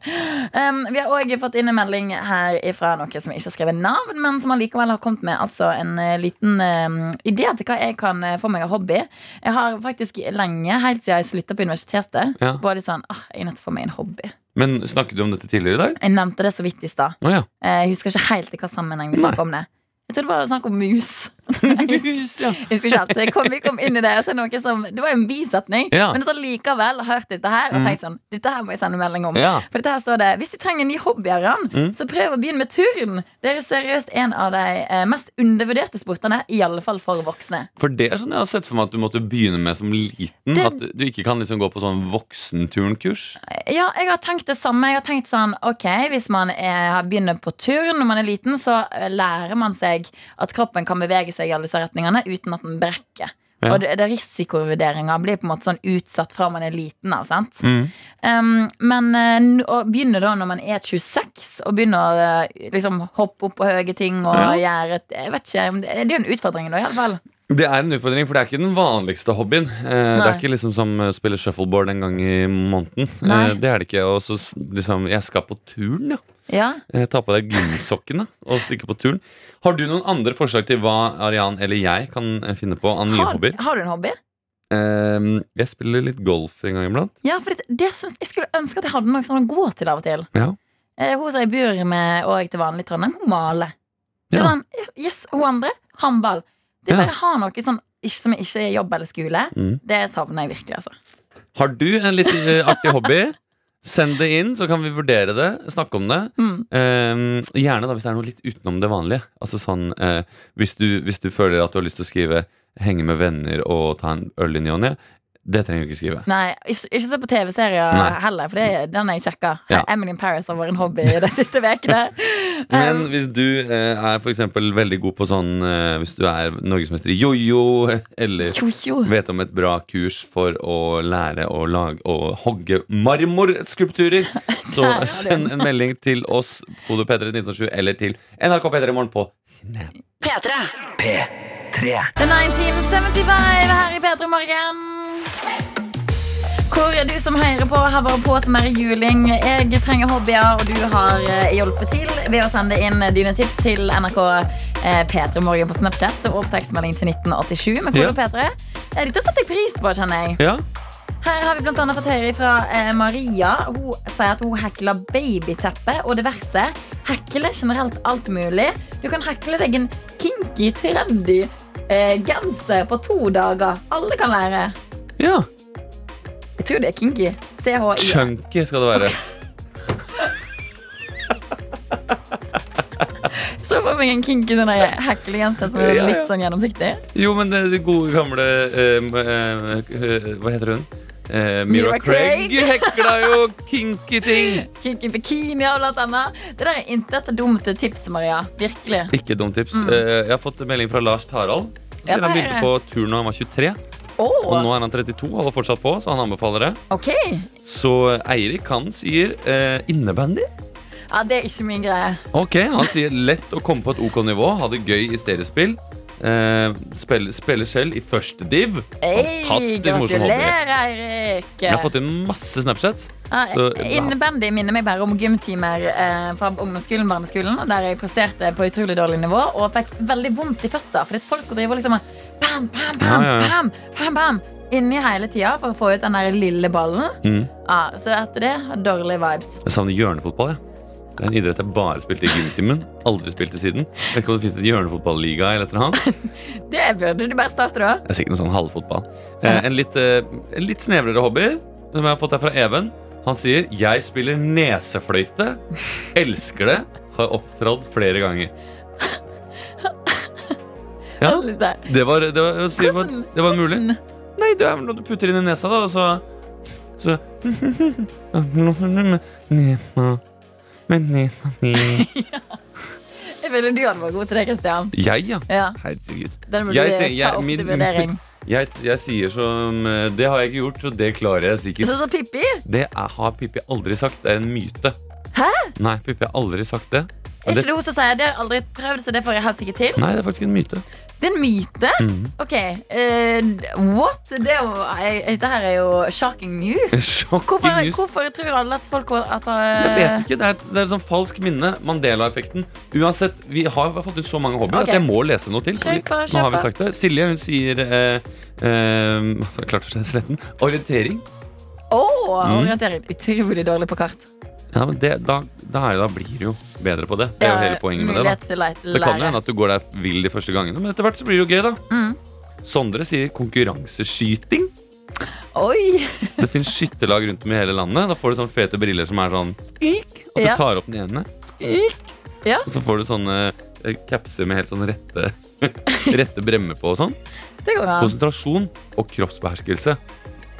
Um, vi har òg fått inn en melding her fra noen som ikke har skrevet navn, men som allikevel har kommet med altså en eh, liten um, idé til hva jeg kan eh, få meg av hobby. Jeg har faktisk lenge, helt siden jeg slutta på universitetet, Ja. både sånn ah, Jeg er nødt til å få meg en hobby. Men snakket du om dette tidligere i dag? Jeg nevnte det så vidt i stad. Oh, ja. Eh, Jeg husker ikke helt i hva sammenheng vi snakket om det. Jeg tror det var snakk om mus. Mus, ja. Jeg husker ikke kom, vi kom inn i det, og så noe som Det var jo en bisetning, Ja. men så likevel har hørt dette her og tenkt sånn Dette her må jeg sende melding om. Ja. For dette her står det Hvis du trenger en ny hobby, Aran, Mm. så prøv å begynne med turn. Det er seriøst en av de eh, mest undervurderte sportene, fall for voksne. For det er sånn jeg har sett for meg at du måtte begynne med som liten. Det- At du ikke kan liksom gå på sånn voksenturnkurs. Ja, jeg har tenkt det samme. Jeg har tenkt sånn, ok, Hvis man er, begynner på turn når man er liten, så eh, lærer man seg at kroppen kan bevege seg i alle disse retningene uten at den brekker. Ja. Og det, det Risikovurderinga blir på en måte sånn utsatt fra man er liten av. sant? Mm. Um, men eh, å begynne da når man er 26, og begynner å eh, liksom hoppe opp på høye ting og Ja. gjøre et Jeg vet ikke, det er jo en utfordring, da, i alle fall. Det er en utfordring, for det er ikke den vanligste hobbyen. Eh, det er ikke liksom som å spille shuffleboard en gang i måneden. Eh, det er det ikke. Og så liksom, jeg skal på turn, ja. Ja. Eh, ta på deg gymsokkene og stikke på turn. Har du noen andre forslag til hva Arian eller jeg kan eh, finne på av nye Har, hobbyer? har du en hobby? Eh, jeg spiller litt golf en gang iblant. Ja, for det, det synes, Jeg skulle ønske at jeg hadde noe sånn å gå til av og til. Ja. Uh, hun som jeg bor med og jeg til vanlig i Trondheim, hun maler. Er Ja. sånn, yes, Hun andre, håndball. Det er bare å ha noe sånn, ikke, som ikke er jobb eller skole. Mm. Det savner jeg virkelig. altså Har du en litt uh, artig hobby? Send det inn, så kan vi vurdere det. Snakke om det. mm. Eh, gjerne da hvis det er noe litt utenom det vanlige. Altså sånn eh, hvis, du, hvis du føler at du har lyst til å skrive 'henge med venner' og ta en øl i ny og ne, det trenger du ikke skrive. Nei, ikke, ikke se på TV-serier heller, for det, den har jeg sjekka. Ja. Emily in Paris har vært en hobby de siste ukene. Men Um, hvis du eh, er for eksempel veldig god på sånn eh, Hvis du er norgesmester i jojo, eller jo, jo. vet om et bra kurs for å lære å lage og hogge marmorskulpturer, så send en melding til oss, kode P3 1907, eller til NRK P3 i Morgen på Snap. P3. P3. The 1975 her i P3 Morgen. Hvor er du som hører på, har vært på som er juling. Jeg trenger hobbyer, og du har eh, hjulpet til ved å sende inn dine tips til NRK eh, P3 Morgen på Snapchat og opptekstmelding til 1987 med kode Ja. P3. Eh, Dette setter jeg pris på, kjenner jeg. Ja, Her har vi blant annet fått høre fra Maria. Hun sier at hun hekler babyteppe og diverse. Hekle generelt alt mulig. Du kan hekle deg en kinky, trendy eh, genser på to dager. Alle kan lære. Ja. Jeg tror det er kinky. CHI. Chunky skal det være. Så får vi en kinky der heklegenser som er Ja, ja. litt sånn gjennomsiktig. Jo, men det, det gode gamle eh, eh, Hva heter hun? Eh, Mira Mira Craig Craig. hekla jo kinky ting. Kinky bikini og blant annet. Det der er intet dumt tips, Maria. Virkelig. Ikke dumt tips. Eh, jeg har fått melding fra Lars Tarald. Ja, Siden hva han er begynte på tur da han var 23, Åh, og nå er han 32 holder fortsatt på, så han anbefaler det. Okay. Så Eirik han sier eh, innebandy. Ja, det er ikke min greie. Ok, Han sier lett å komme på et OK nivå, ha det gøy i stereospill. Eh, spille, spiller selv i første div. Hey, Fantastisk morsom hobby. Eirik. Jeg har fått inn masse Snapchats. Ja, Så, Innebandy minner meg bare om gymtimer eh, fra ungdomsskolen barneskolen, der jeg presterte på utrolig dårlig nivå og fikk veldig vondt i føtter. Fordi folk skal drive og liksom bam, bam, bam, Ja, ja, bam, bam, bam inni hele tida for å få ut den der lille ballen. Mm. Ja, så etter det dårlige vibes. Jeg savner hjørnefotball. jeg Det er en idrett jeg bare spilte i gymtimen. Aldri spilt til siden. Vet ikke om det finnes et hjørnefotballiga eller noe. Det burde du bare starte, da. Det er sikkert noe sånn halvfotball. Eh, en, litt, eh, en litt snevrere hobby som jeg har fått her fra Even. Han sier 'Jeg spiller nesefløyte. Elsker det. Har opptrådt flere ganger'. Ja, det var, det var, det var, det var mulig. Nei, det er noe du putter inn i nesa, da, og så Så Men Jeg føler du hadde vært god til det, Kristian. Jeg, ja. Ja, Herregud. den må du jeg- ta opp min- til vurdering. Jeg, jeg sier som eh, Det har jeg ikke gjort, og det klarer jeg sikkert. Sånn som Pippi. Det er, har Pippi aldri sagt. Det er en myte. Hæ? Nei, Pippi har aldri sagt det. Ikke det så sier sier det? har jeg aldri prøvd, så det får jeg helt sikkert til. nei, det er faktisk en myte. Det er en myte? Mm. Ok, Uh, what? Det er jo, dette her er jo shocking news. Shocking Hvorfor, news. hvorfor tror alle at folk at, Jeg vet uh, ikke, Det er, det er sånn falsk minne. Mandela-effekten. Uansett, Vi har fått ut så mange hobbyer okay. at jeg må lese noe til. Kjøp, kjøp. Nå har vi sagt det Silje hun sier uh, uh, klarte å se sletten. Orientering. Å, Mm. orientering. Utrolig dårlig på kart. Ja, men det, da, da, er det, da blir du jo bedre på det. Det er jo hele poenget med det. da. Det kan jo hende at du går der vill de første gangene, men etter hvert så blir det jo gøy, da. Mm. Sondre sier konkurranseskyting. Oi! Det finnes skytterlag rundt om i hele landet. Da får du sånne fete briller som er sånn skik, Og du tar opp den ene. Skik. Ja. Og så får du sånne eh, capser med helt sånn rette Rette bremmer på og sånn. Det. Konsentrasjon og kroppsbeherskelse.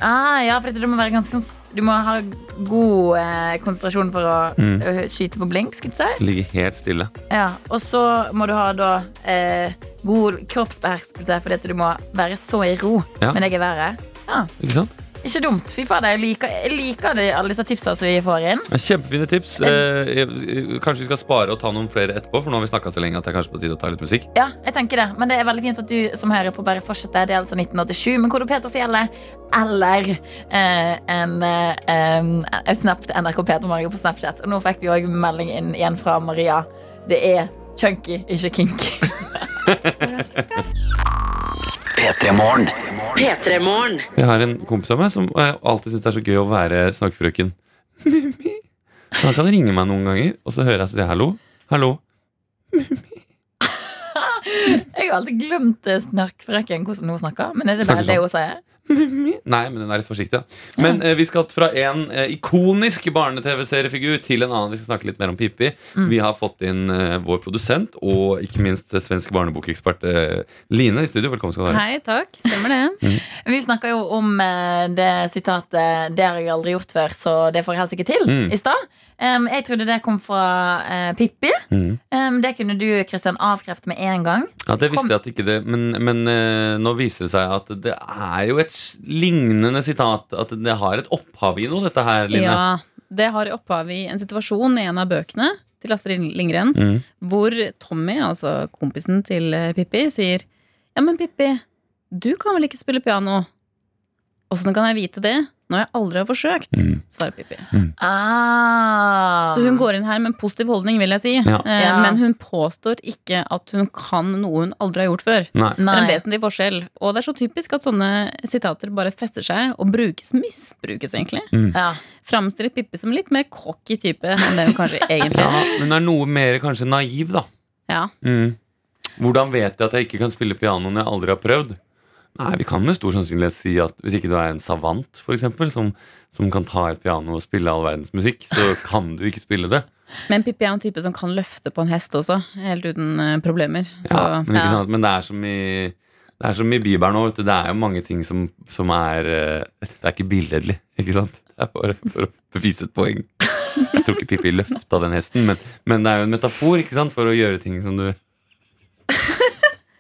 Ah, ja, for du må være ganske sånn- Du må ha god eh, konsentrasjon for å Mm. skyte på blink, skulle jeg si. Ligge helt stille. Ja, og så må du ha da eh, god kroppsbeherskelse fordi at du må være så i ro Ja. med deg i været. Ja, Ikke sant? Ikke dumt. Fy fader, jeg liker, jeg liker det, alle disse tipsene som vi får inn. Kjempefine tips. Eh, kanskje vi skal spare og ta noen flere etterpå, for nå har vi snakka så lenge at det er kanskje på tide å ta litt musikk. Ja, jeg tenker det. Men det er veldig fint at du som hører på, bare fortsetter. Det er altså 1987. Men kode Peters sier eller, eh, en, eh, en snap til NRK Peter Marge på Snapchat. Og nå fikk vi òg melding inn igjen fra Maria. Det er chunky, ikke kinky. P3 Morgen. P3 Morgen. Jeg har en kompis av meg som jeg alltid syns det er så gøy å være snakkefrøken. Så Han kan ringe meg noen ganger, og så hører jeg si hallo. Hallo. Jeg har alltid glemt snarkfrøken hvordan hun snakker. Men er det bare Snakker det sånn. hun sier? Nei, men den er litt forsiktig. da. Men eh, vi skal fra en eh, ikonisk barne-TV-seriefigur til en annen. Vi skal snakke litt mer om Pippi. Mm. Vi har fått inn eh, vår produsent og ikke minst eh, svensk barnebokekspert eh, Line i studio. Velkommen skal du ha. Hei, takk. Stemmer det. Vi snakka jo om eh, det sitatet 'Det har jeg aldri gjort før, så det får jeg helst ikke til' Mm. i stad. Em, jeg trodde det kom fra uh, Pippi. Mm. Um, det kunne du Kristian, avkrefte med en gang. Ja, Det visste Kom. jeg at ikke det Men, men uh, nå viser det seg at det er jo et lignende sitat. At det har et opphav i noe, dette her, Line. Ja, det har opphav i en situasjon i en av bøkene til Astrid Lindgren, Mm. hvor Tommy, altså kompisen til eh, Pippi, sier Ja, men Pippi, du kan vel ikke spille piano? Åssen kan jeg vite det? Når jeg aldri har forsøkt, Mm. svarer Pippi. Ah. Så hun går inn her med en positiv holdning, vil jeg si. Ja. Eh, Ja. Men hun påstår ikke at hun kan noe hun aldri har gjort før. Nei. Det er en vesentlig forskjell. Og det er så typisk at sånne sitater bare fester seg og brukes, misbrukes, egentlig. Ja. Framstiller Pippi som litt mer cocky type enn det hun kanskje egentlig Ja, er. er noe mer kanskje naiv, da. Ja. Mm. Hvordan vet jeg at jeg ikke kan spille piano når jeg aldri har prøvd? Nei, Vi kan med stor sannsynlighet si at hvis ikke du er en savant, for eksempel, som, som kan ta et piano og spille all verdens musikk, så kan du ikke spille det. Men Pippi er en type som kan løfte på en hest også, helt uten eh, problemer. Så Ja, men, ikke ja. sant? men det er som i det er som i Bibelen nå. Det er jo mange ting som, som er eh, Det er ikke billedlig, ikke sant? Det er bare for å bevise et poeng. Jeg tror ikke Pippi løfta den hesten, men, men det er jo en metafor ikke sant? for å gjøre ting som du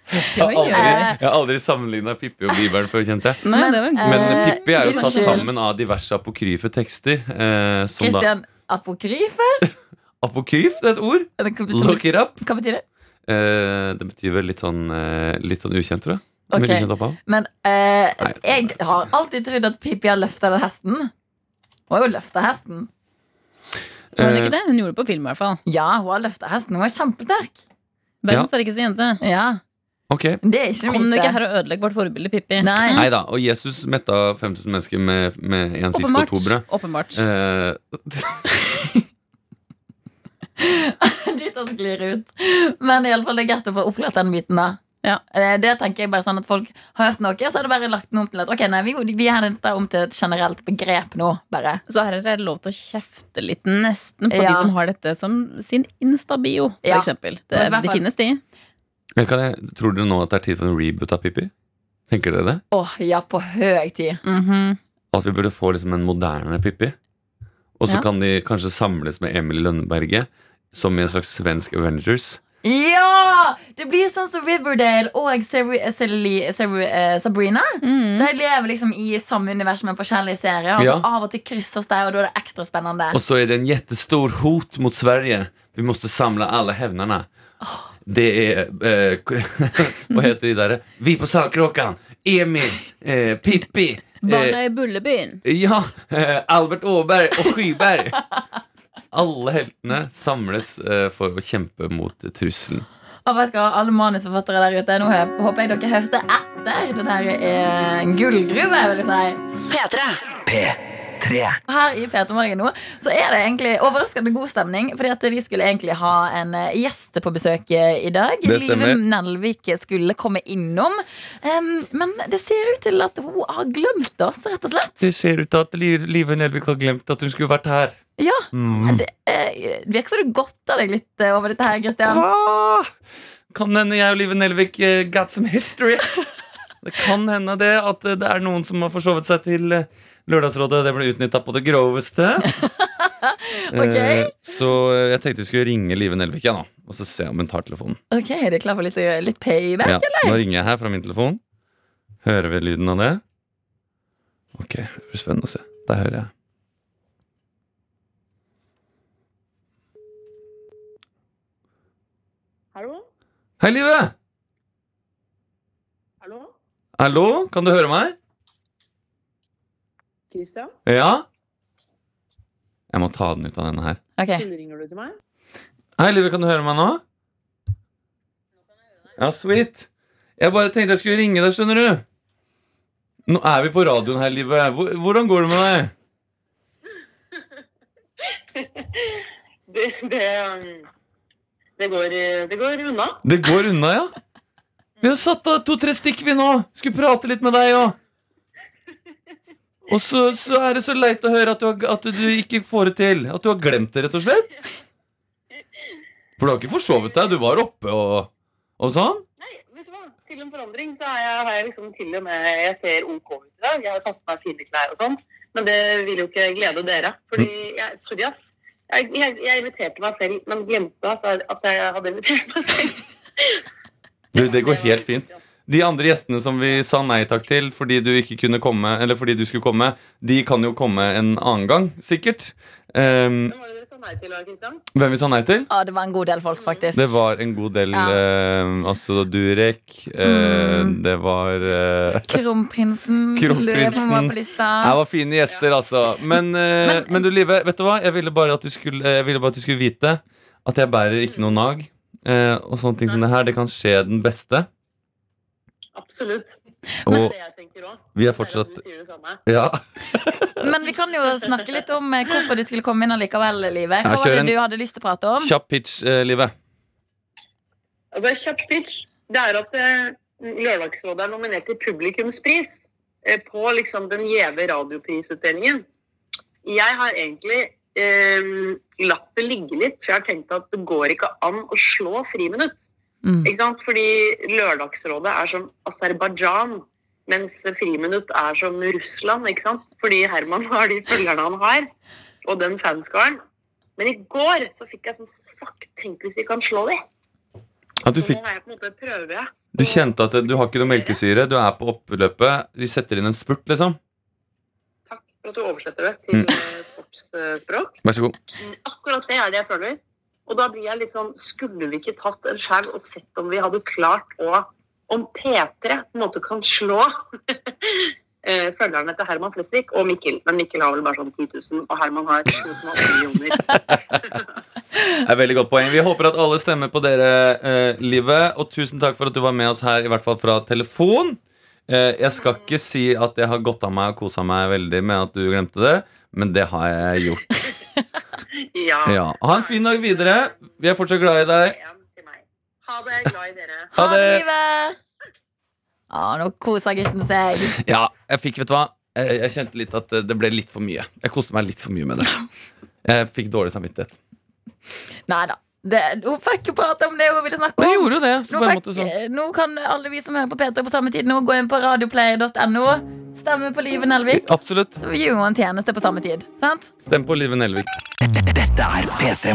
Jeg har aldri, jeg har aldri sammenligna Pippi og Bibelen før, kjente jeg. Nei, Men Eh, Pippi er jo satt sammen av diverse apokryfe tekster. Eh, som da apokryfe? Apokryf, det er et ord. Look it up. Hva betyr det? Eh, det betyr vel litt sånn, eh, litt sånn ukjent, tror jeg. Ok. Veldig ukjent opphav. Men eh, Nei. jeg har alltid trodd at Pippi har løfta den hesten. Hun har jo løfta hesten. Eh, ikke det? Hun gjorde det på film, i hvert fall. Ja, hun har løfta hesten. Hun er kjempesterk. Verdens sterkeste jente. Ja, Ok, Det er ikke Kom du ikke her og ødelegg vårt forbilde Pippi? Nei. Nei da. Og Jesus metta 5000 mennesker med, med en fisk og to brød. Åpenbart. Eh, Dit sklir ut. Men i alle fall, det er greit å få oppklart den myten, da. Ja. Eh, Det tenker jeg bare sånn at Folk har hørt noe, og så er det bare lagt noe om til at Ok, nei, vi, vi har dette om til et generelt begrep nå. Bare Så her er det lov til å kjefte litt nesten på Ja. de som har dette som sin Insta-bio, for Ja. Det, det finnes de. Men kan jeg, tror dere nå at det er tid for en reboot av Pippi? Tenker dere det? Åh, ja, på høy tid. Mhm. At vi burde få liksom en moderne Pippi? Og så Ja. kan de kanskje samles med Emil Lønneberget som i en slags svensk Avengers. Ja! Det blir sånn som Riverdale og eh, Sabrina. Mm. De lever liksom i samme univers med forskjellige serier. Og så Ja. av og til krysses de, og da er det ekstra spennende. Og så er det en jättestor hot mot Sverige. Vi måste alle hevnerne hävnarna. Det er eh, Hva heter de derre? Vi på Saltkråkan, Emil, eh, Pippi, eh, Barna i Bullebyen. ja, eh, Albert Åberg og Skyberg. Alle heltene samles eh, for å kjempe mot trusselen. Og vet hva, alle manusforfattere der ute, nå håper jeg dere hørte etter. Det der er en gullgruve, vil jeg si. P3. P3. Her i Peter Morgen nå så er det egentlig overraskende god stemning. Fordi at vi skulle egentlig ha en eh, gjest på besøk eh, i dag. Live Nelvik skulle komme innom. Um, men det ser ut til at hun har glemt oss, rett og slett. Det ser ut til at Live Nelvik har glemt at hun skulle vært her. Ja, Mm. Det eh, virker som du godter deg litt eh, over dette her, Christian. Hva? Kan hende jeg og Live Nelvik got some history. Det kan hende det at det er noen som har forsovet seg til Lørdagsrådet. Det ble utnytta på det groveste. Ok. Eh, Så jeg tenkte vi skulle ringe Live Nelvik ja, og så se om hun tar telefonen. Ok, Er du klar for litt, litt payback? Ja, nå ringer jeg her fra min telefon. Hører vi lyden av det? Ok, det blir spennende å se. Der hører jeg. Hallo? Hei, Live! Hallo? Hallo, kan du høre meg? Christian? Ja? Jeg må ta den ut av denne her. Ok, Ringer du til meg? Hei, Live, kan du høre meg nå? Ja, sweet. Jeg bare tenkte jeg skulle ringe deg, skjønner du. Nå er vi på radioen her, Live. Hvordan går det med deg? Det, det, um, det, går, det går unna. Det går unna, ja? Vi har satt av to-tre stikk, vi nå. Skulle prate litt med deg òg. Og så, så er det så leit å høre at du, har, at du ikke får det til. At du har glemt det, rett og slett. For du har ikke forsovet deg. Du var oppe og, og sånn. Nei, vet du hva? Til en forandring så er jeg, har jeg liksom til og med Jeg ser OK ut i dag. Jeg har tatt på meg fine klær og sånt. Men det vil jo ikke glede dere. Fordi jeg, Sorry, ass. Jeg, jeg, jeg inviterte meg selv, men glemte at jeg, at jeg hadde invitert meg selv. Du, det går helt fint. De andre gjestene som vi sa nei takk til fordi du ikke kunne komme, eller fordi du skulle komme, de kan jo komme en annen gang, sikkert. Um, Hvem var det dere sa nei til, Kristian? Hvem vi sa nei til? Ja, det var en god del folk, faktisk. Det var en god del Ja. uh, Altså Durek. Uh, Mm. Det var uh, Kronprinsen. Kronprinsen. Var på lista. Det var fine gjester, altså. Men, eh, men du, Live, vet du hva? Jeg ville bare at du skulle, jeg ville bare at du skulle vite at jeg bærer ikke noe nag. Eh, og sånne ting som det her, det kan skje den beste. Absolutt. Det er Og det jeg tenker òg. vi er fortsatt Du sier det samme. Ja. Men vi kan jo snakke litt om eh, hvorfor du skulle komme inn allikevel, Live. Hva Ja, var det du hadde lyst til å prate om? Kjapp pitch, eh, Live. Altså, kjapp pitch. Det er at eh, Lørdagsrådet er nominert til publikumspris på liksom den gjeve radioprisutdelingen. Jeg har egentlig eh, latt det ligge litt, for jeg har tenkt at det går ikke an å slå friminutt. Mm. Ikke sant? Fordi Lørdagsrådet er som Aserbajdsjan, mens friminutt er som Russland. ikke sant? Fordi Herman har de følgerne han har, og den fanskaren. Men i går så fikk jeg sånn Fuck, tenk hvis vi kan slå de. At du, Så fikk, nå har jeg på en måte prøve. du kjente at du har ikke noe melkesyre, du er på oppløpet. Vi setter inn en spurt, liksom. Takk for at du oversetter det til Mm. eh, sportsspråk. Vær så god. Mm, Akkurat det er det jeg føler. Og da blir jeg sånn Skulle vi ikke tatt en skjerm og sett om vi hadde klart å Om P3 på en måte kan slå eh, følgerne til Herman Flesvig og Mikkel. Men Mikkel har vel bare sånn 10 000, og Herman har 7,8 millioner. Det er veldig godt poeng. Vi håper at alle stemmer på dere, eh, Livet. Og tusen takk for at du var med oss her, i hvert fall fra telefon. Eh, jeg skal ikke si at jeg har gått av meg og kosa meg veldig med at du glemte det, men det har jeg gjort. Ja. Ja. Ha en fin dag videre. Vi er fortsatt glad i deg. Ha det. Glad i dere. Ha det. Livet! Ja, nå koser gutten seg. Ja, jeg fikk, vet du hva Jeg, jeg kjente litt at det ble litt for mye. Jeg koste meg litt for mye med det. Jeg fikk dårlig samvittighet. Nei da. Det, hun fikk jo prate om det hun ville snakke om. jeg gjorde det. Nå, fikk, sånn. nå kan alle vi som hører på P3 på samme tid, nå gå inn på radioplayer.no, stemme på Live Nelvik. Absolutt. Så vi gjør jo en tjeneste på samme tid. Sant? Stem på Live Nelvik. Er P3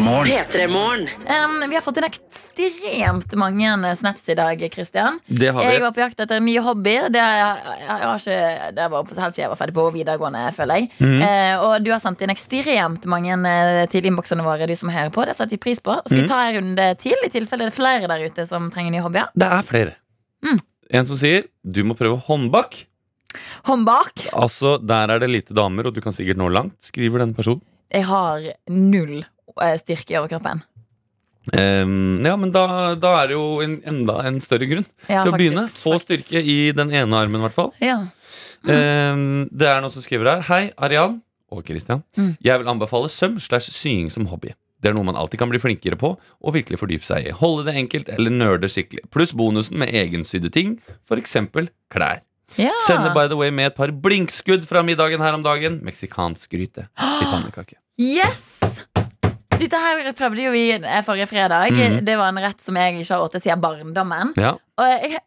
Morgen. Um, vi har fått inn ekstremt mange snaps i dag, Kristian. Det har Jeg var på jakt etter en ny hobby. Det, jeg, jeg har ikke, det var på, helt siden jeg var ferdig på videregående, føler jeg. Mm. Uh, og du har sendt inn ekstremt mange eh, til innboksene våre, du som hører på. Det setter vi pris på. Så vi tar en runde til, i tilfelle det er flere der ute som trenger nye hobbyer? Det er flere. Mm. En som sier du må prøve håndbak. Håndbak. Altså, Der er det lite damer, og du kan sikkert nå langt, skriver den personen. Jeg har null eh, styrke i overkroppen. Um, ja, men da, da er det jo en, enda en større grunn Ja, til å faktisk, begynne. Få faktisk. styrke i den ene armen, i hvert fall. Ja. Ehm, det er noen som skriver her. Hei, Arian og Christian. Mm. Jeg vil anbefale søm slash sying som hobby. Det er noe man alltid kan bli flinkere på og virkelig fordype seg i. Holde det enkelt eller nerde skikkelig. Pluss bonusen med egensydde ting, f.eks. klær. Ja. Sender by the way med et par blinkskudd fra middagen her om dagen. Meksikansk gryte i pannekake. Yes! Dette her prøvde jo vi forrige fredag. Mm. Det var en rett som jeg ikke har åtte siden barndommen. Ja, Og jeg,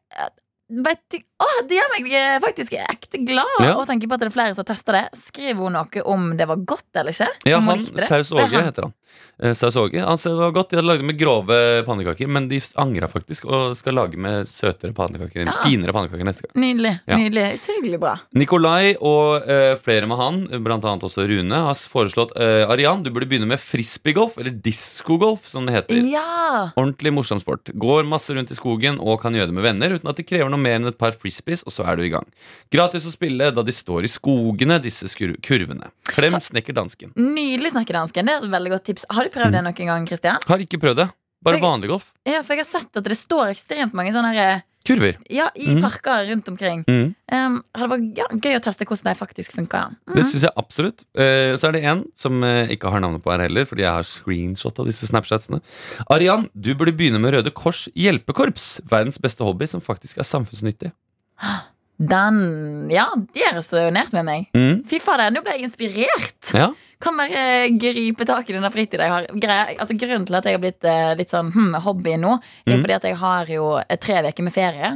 vet du, å, det gjør meg eh, faktisk ekte glad Ja. å tenke på at det er flere som tester det. Skriver hun noe om det var godt eller ikke? ja han. Saus Åge heter han. Eh, Saus Åge. Han sa det var godt. De hadde lagd med grove pannekaker, men de angra faktisk og skal lage med søtere pannekaker. Ja. Finere pannekaker neste gang. Nydelig. Ja. nydelig, Utrolig bra. Nikolai og eh, flere med han, blant annet også Rune, har foreslått eh, Arian, du burde begynne med frisbeegolf, eller diskogolf, som det heter. Ja! Ordentlig morsom sport. Går masse rundt i skogen og kan gjøre det med venner uten at det krever noe mer enn et par frisbees, og så er du i gang. Gratis å spille da de står i skogene, disse kurvene. Klem snekker dansken. Nydelig snekkerdansken. Det er et veldig godt tips. Har du prøvd det Mm. noen gang, Christian? Har ikke prøvd det. Bare Jeg- vanlig golf. Ja, for jeg har sett at det står ekstremt mange sånne her, Kurver. ja, i mm. parker rundt omkring. Mm. Um, hadde vært ja, gøy å teste hvordan de faktisk funker. Mm. Det syns jeg absolutt. Uh, så er det en som uh, ikke har navnet på her heller, fordi jeg har screenshot av disse Snapchatsene. Arian, du burde begynne med Røde Kors hjelpekorps. Verdens beste hobby som faktisk er samfunnsnyttig. Den Ja, de resonnerte med meg. Mm. Fy fader, nå ble jeg inspirert! Ja. Kan bare gripe tak i denne fritida jeg har. Grei, altså, grunnen til at jeg har blitt eh, litt sånn hmm, hobby nå, er mm. fordi at jeg har jo eh, tre uker med ferie.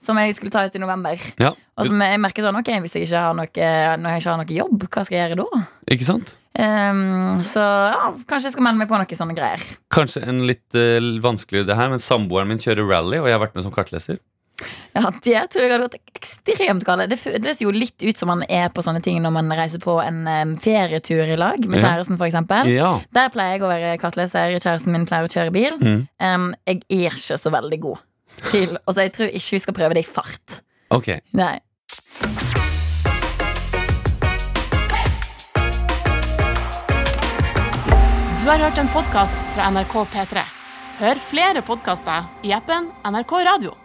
Som jeg skulle ta ut i november. ja. Og som jeg merker sånn, ok, Hvis jeg ikke har noe, når jeg ikke har noe jobb, hva skal jeg gjøre da? Ikke sant? Um, så ja, kanskje jeg skal melde meg på noen sånne greier. Kanskje en litt uh, vanskeligere det her, men samboeren min kjører rally, og jeg har vært med som kartleser. Ja, det tror jeg hadde gått ekstremt galt. Det føles jo litt ut som man er på sånne ting når man reiser på en ferietur i lag med kjæresten, for eksempel. Ja. Der pleier jeg å være kartleser. Kjæresten min pleier å kjøre bil. Mm. Jeg er ikke så veldig god til Og så jeg tror ikke vi skal prøve det i fart. Ok. Nei. Du har hørt en podkast fra NRK P3. Hør flere podkaster i appen NRK Radio.